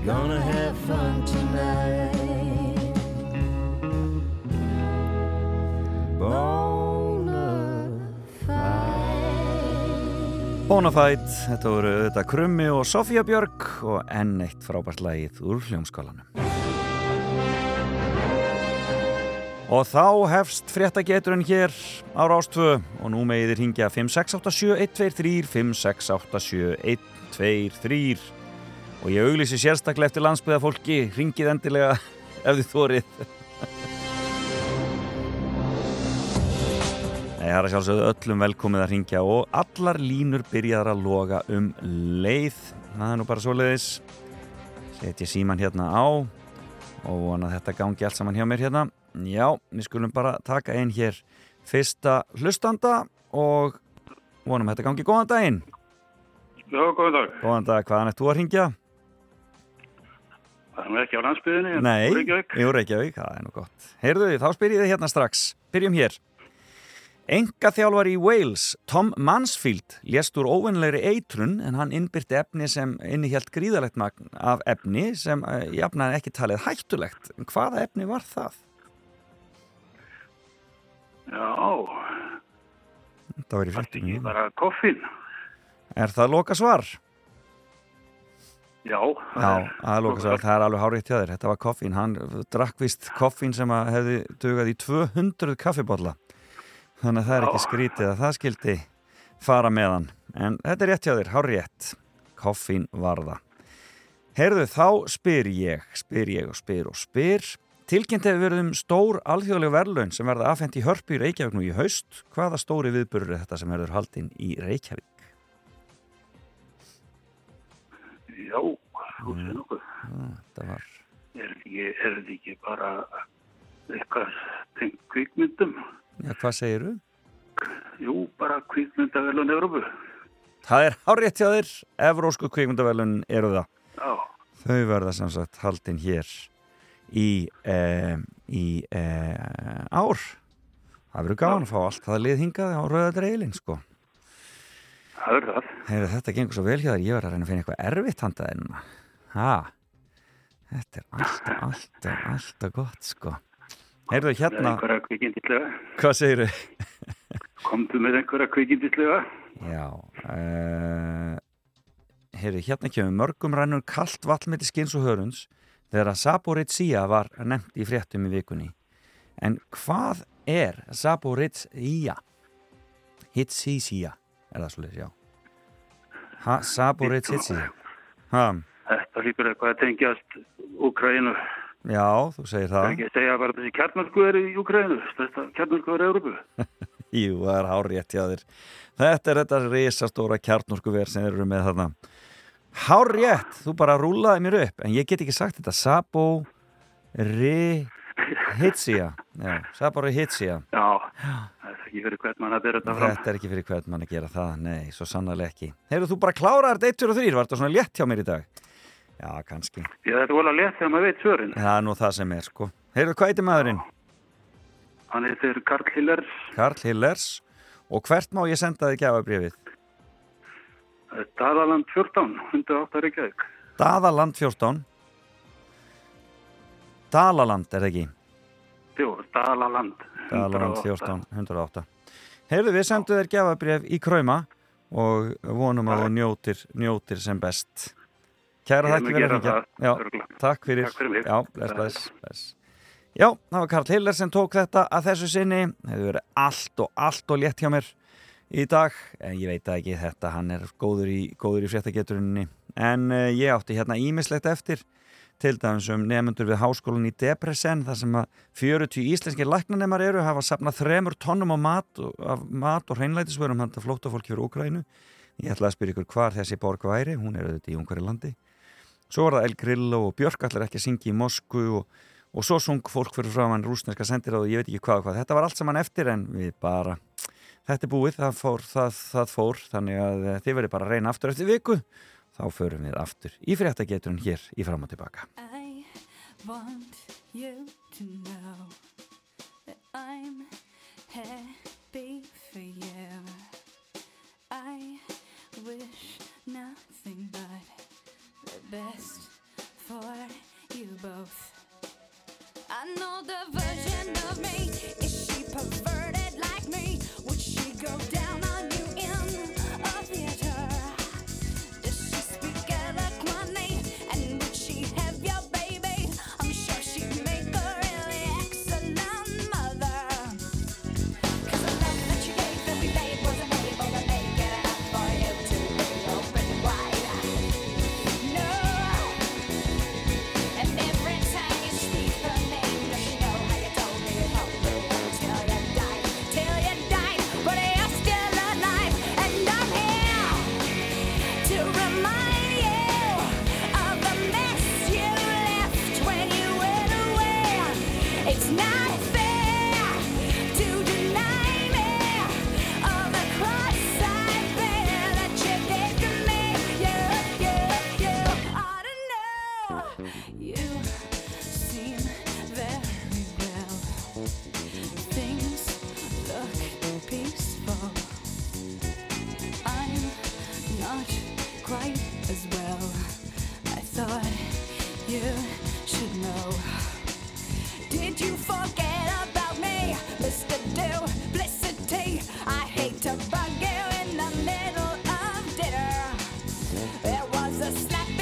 Gonna have fun tonight. Bonafide. Bonafide, þetta voru þetta Krummi og Sofía Björg og enn eitt frábært lagið úr hljómskálanum. Og þá hefst fréttageturinn hér á Rástvö og nú meðir hingja 5687123 5687123 og ég auglýsi sérstaklega eftir landsbyða fólki ringið endilega ef þið þórið Nei, það er sjálfsögðu öllum velkomið að ringja og allar línur byrjaðar að loga um leið. Það er nú bara svoleiðis. Setja síman hérna á og vona þetta gangi allt saman hjá mér hérna. Já, við skulum bara taka einn hér. Fyrsta hlustanda og vonum þetta gangi góðan daginn. Já, góðan dag. Góðan dag, hvaðan ert þú að ringja? Það er nú ekki á landsbyðinni. en Nei, úr Reykjavík. jú Reykjavík, það er nú gott. Heyrðu þið, þá spyr ég þið hérna strax. Byrjum hér. Enga þjálfar í Wales, Tom Mansfield, lést úr óvinnlegri eitrun en hann innbyrti efni sem innihjalt gríðalegt magn af efni sem uh, jafnaði ekki talið hættulegt. En hvaða efni var það? Já, Það var í fréttum. ekki bara koffin. Er það loka svar? Já. Já, það er, það er alveg hárið til þér. Þetta var koffín. Hann drakk vist koffín sem hefði dugað í 200 kaffibotla. Þannig að það er ekki skrítið að það skildi fara með hann. En þetta er rétt hjá þér, hárið rétt. Koffín var það. Heyrðu, þá spyr ég, spyr ég og spyr og spyr. Tilkynnt hefur verið um stór alþjóðleg verðlaun sem verða afhengt í hörpu í Reykjavík nú í haust. Hvaða stóri viðburður er þetta sem verður haldinn í Reykjavík? Já, þú sé nokkuð. Þetta var... Er þetta ekki, bara eitthvað tengt kvikmyndum? Já, hvað segir þú? Jú, bara kvikmyndavelun Európu. Það er hárétt hjá þér, Evrósku kvikmyndavelun eru það. Já, Þau verða sem sagt haldin hér í, e, í e, ár. Það verður gaman að fá allt það lið hingað á rauða dreilin, sko. Það er það. Heyru, þetta gengur svo vel hjá þér, ég var að reyna að finna eitthvað erfitt handað en ha, þetta er alltaf, alltaf, alltaf gott, sko. Heyrðu Með hérna, einhverja kvikindislega. hvað segir Komdu með einhverja kvikindislega. Já, uh, heyrðu, hérna kemur mörgum rannur kallt vatnmeti skins og hörunds þegar að Saboritsia var nefnt í fréttum í vikunni. En hvað er Saboritsia? Hitsisia, er það svolítið, já. Ha, Saboritsia. Ha, Þetta líkur eitthvað að tengjast Úkrænu. já, þú segir Það er það. ekki að segja bara þessi kjarnarku er í Úkrænu. Þetta kjarnarku er í Európu. Jú, það er hárétt hjá þér. Þetta er þetta risastóra kjarnorkuver sem þeir eru með þarna. Hárétt, þú bara rúlaði mér upp, en ég get ekki sagt þetta. Sabo Rihitsia. Já, Sabo Rihitsia. Já, er ekki fyrir hvern mann að byrja þetta fram. Þetta er ekki fyrir hvern mann að gera það, nei, svo sannarlega ekki. Heyrðu, þú bara kláraðar þetta 1, 2 og 3, var þetta svona létt hjá mér í dag? Já, kannski. Já, þetta er volað létt þegar maður veit svörin. Það er nú það sem er, sko. Heyrðu, hvað heitir maðurinn? Hann heitir Karl Hillers, Karl Hillers. Og hvert má ég senda þig gjafabrifið? Dadaland 14, 108 Reykjavík. Daðaland 14 Dalaland er það ekki Jú, Dalaland. 108. 14, 108 Heyrðu við sendu þér gefabrif í Krauma og vonum að þú njótir, njótir sem best. Kæra mun fyrir örugglega. Takk fyrir. Já, bless, bless, bless Já, það var Karl Hiller sem tók þetta að þessu sinni. Hefur verið allt og allt og létt hjá mér í dag, en ég veit ekki þetta, hann er góður í, í fréttageturinni. En uh, ég átti hérna ímislegt eftir til dæmis um nefnendur við háskólan í Depresen þar sem að 40 íslenskir læknanemar eru hafa sapnað þremur tónnum á mat og, af og hreinlætisvörum handa flóttafólki fyrir Úkrænu ég ætla að spyrja ykkur hvar þessi borg væri. Hún er auðvitað í Ungari landi svo var það El Grillo og Björk allir ekki að syngja í Moskvu og, og svo sung fólk fyrir frá hann rúsneska sendiráð og ég veit ekki hvað hvað. Þetta var allt saman eftir en við bara þetta er búið, það fór, það, það fór. Þannig að eh, þið verður bara að reyna aftur eftir viku þá förum við aftur í fréttageturinn hér í fram og tilbaka. I want you to know that I'm happy for you. I wish nothing but the best for you both. I know the version of me is she perverted like me? Would she go down on you in slap.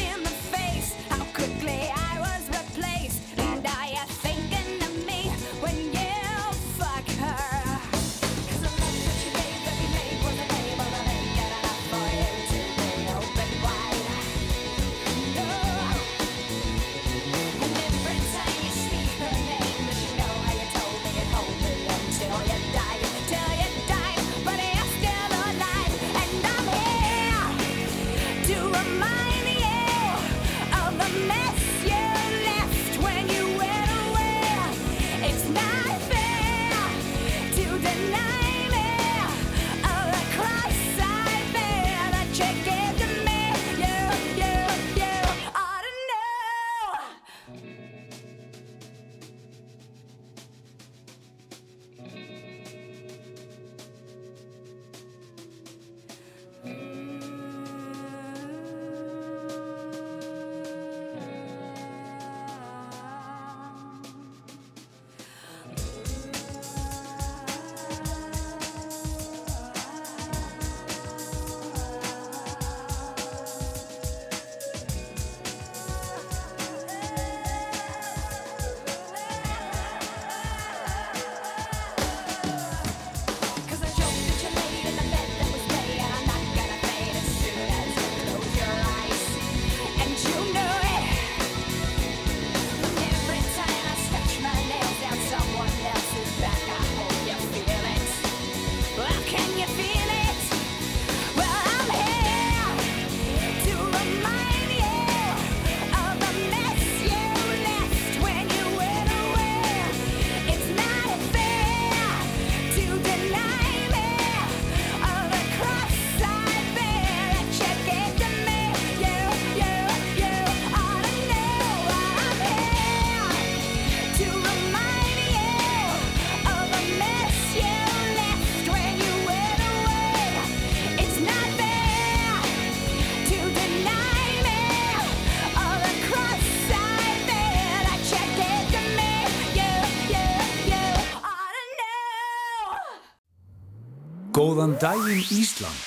Góðan daginn Ísland.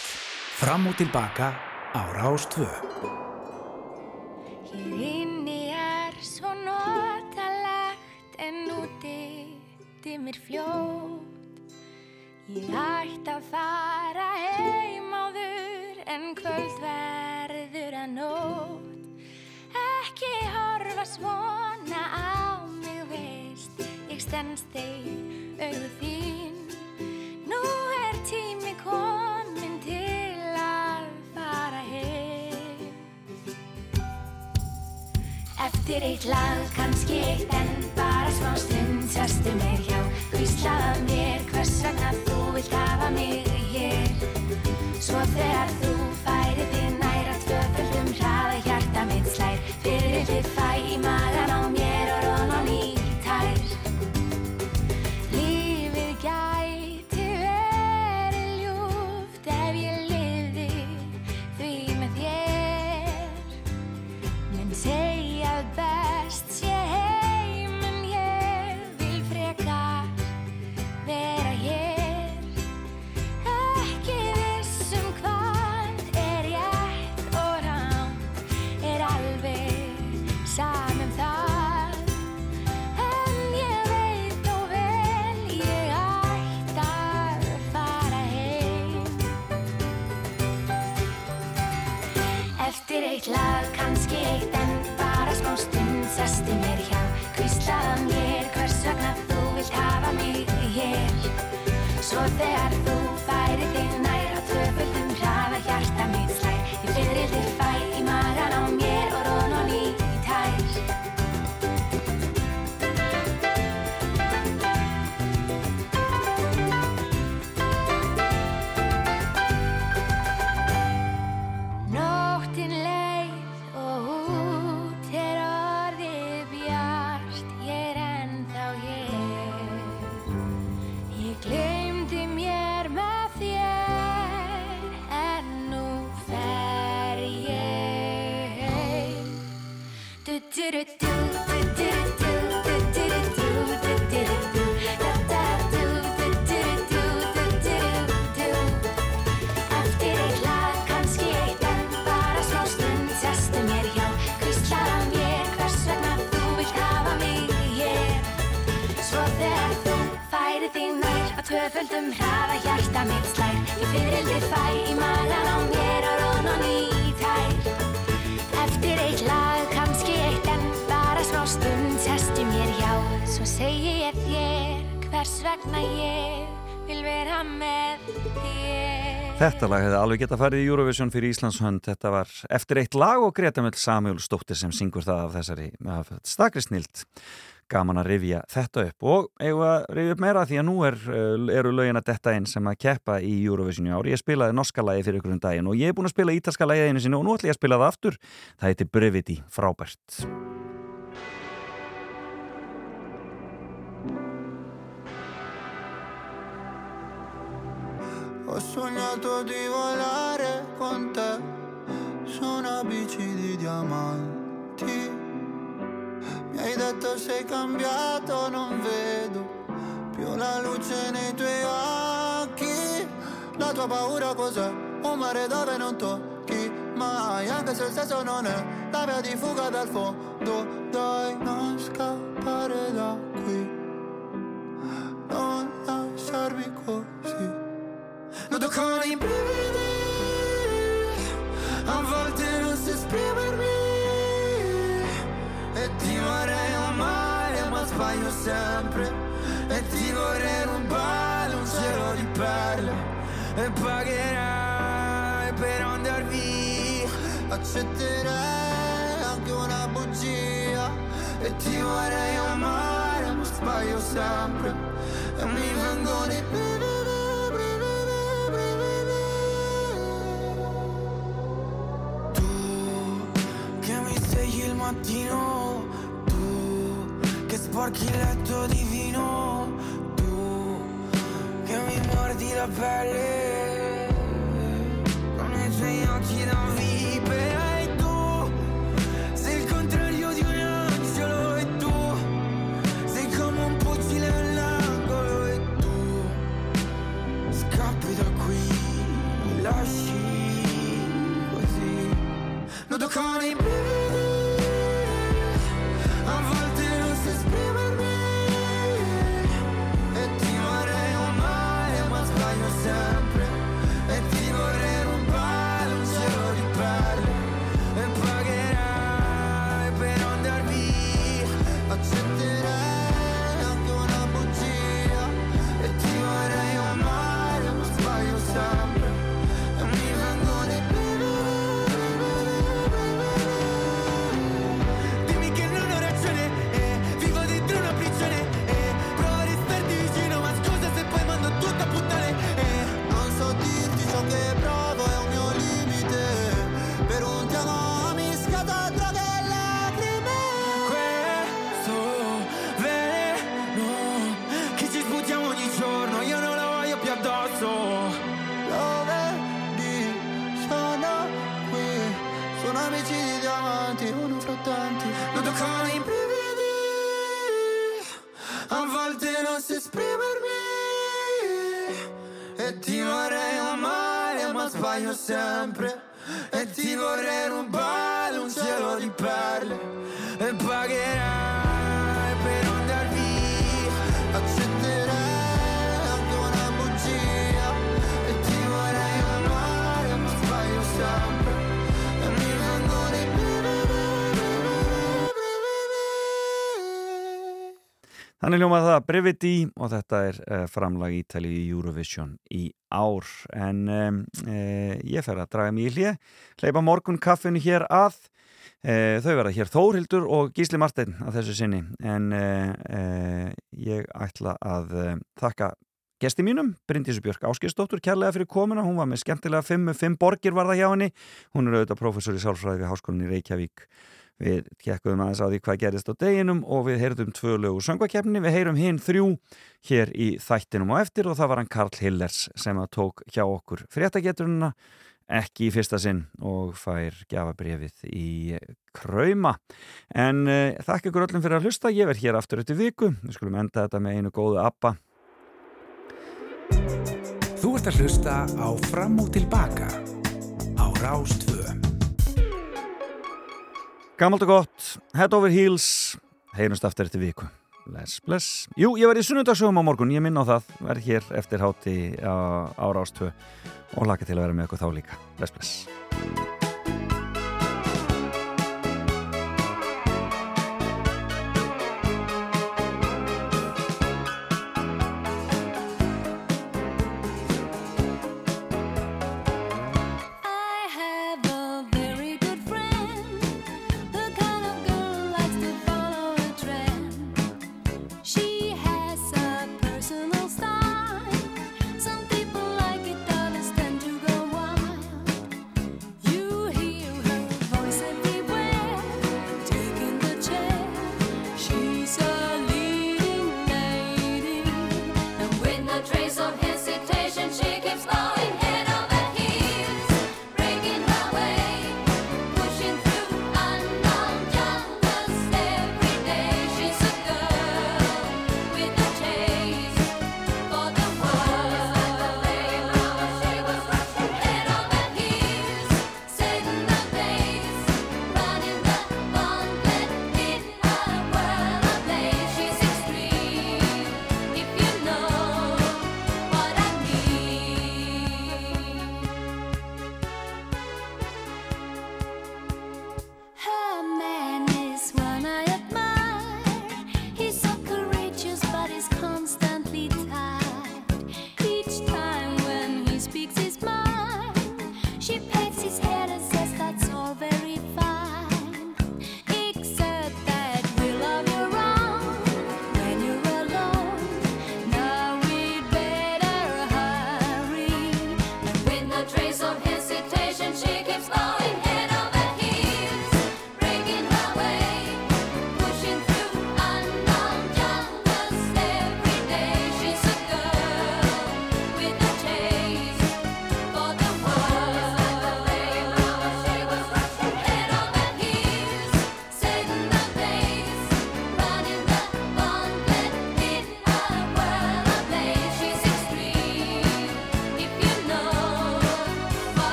Fram og tilbaka ára ástvö. Hér inni er svo notalegt en úti dimir fljótt. Ég ætti að fara heim áður en kvöld verður að nótt. Ekki horfa svona á mig veist, ég stend eftir eitt lag, kannski eitt en bara smá stund. Sestu mér hjá, hvíslaða mér hvers vegna þú vilt hafa mig hér? Svo þegar þú færið þinn að Þetta lag hefði alveg geta farið í Eurovision fyrir Íslands hönd. Þetta var eftir eitt lag og Greta Möll Samuel Stóttir sem syngur það af þessari af stakri snild. Gaman að rifja þetta upp og eigum að rifja upp meira því að nú er, eh, eru lögin að detta inn sem að keppa í Eurovision í ár. Ég spilaði norska lagi fyrir ykkur um daginn og ég er búin að spila ítalska lagi einu sinni og nú ætla ég að spila það aftur. Það heiti Brevity, frábært. Ho sognato di volare con te su una bici di diamanti. Mi hai detto sei cambiato, non vedo più la luce nei tuoi occhi. La tua paura cos'è? Un mare dove non tocchi mai, anche se il senso non è la via di fuga dal fondo. Dai, non scappare da qui, non lasciarmi così. Noto con i brividi A volte non so esprimermi E ti vorrei amare ma sbaglio sempre E ti vorrei rubare un cielo di perle E pagherai per andar via. Accetterei anche una bugia E ti vorrei amare ma sbaglio sempre E mi vengono i mattino, tu che sporchi il letto di vino, tu che mi mordi la pelle Þannig ljómaði það Brevity og þetta er uh, framlag Ítali í Eurovision í ár. En um, uh, ég fer að draga mig í hlið hleypa morgun kaffinu hér að uh, þau verða hér Þórhildur og Gísli Martin að þessu sinni. En ég ætla að þakka gesti mínum, Bryndísu Björk Áskistóttur kærlega fyrir komuna, hún var með skemmtilega 5-5 borgir var það hjá henni, hún er auðvitað professor í sálfræði við Háskólinni Reykjavík Við kekkuðum aðeins á því hvað gerist á deginum og við heyrðum tvö lögu söngvakefni. Við heyrum hinn þrjú hér í þættinum á eftir og það var hann Karl Hillers sem að tók hjá okkur fréttageturuna ekki í fyrsta sinn og fær gjafabrefið í krauma. En uh, þakka ykkur öllum fyrir að hlusta. Ég verð hér aftur eftir viku. Við skulum enda þetta með einu góðu appa. Þú ert að hlusta á Fram og Tilbaka á Rástvöðum. Gammalt og gott, head over heels, heyrnust aftur eftir viku. Bless, bless. Jú, ég verði í sunnundagsögum á morgun, ég minna á það, verð hér eftir háti á, á Rástvö og laka til að vera með okkur þá líka. Bless, bless.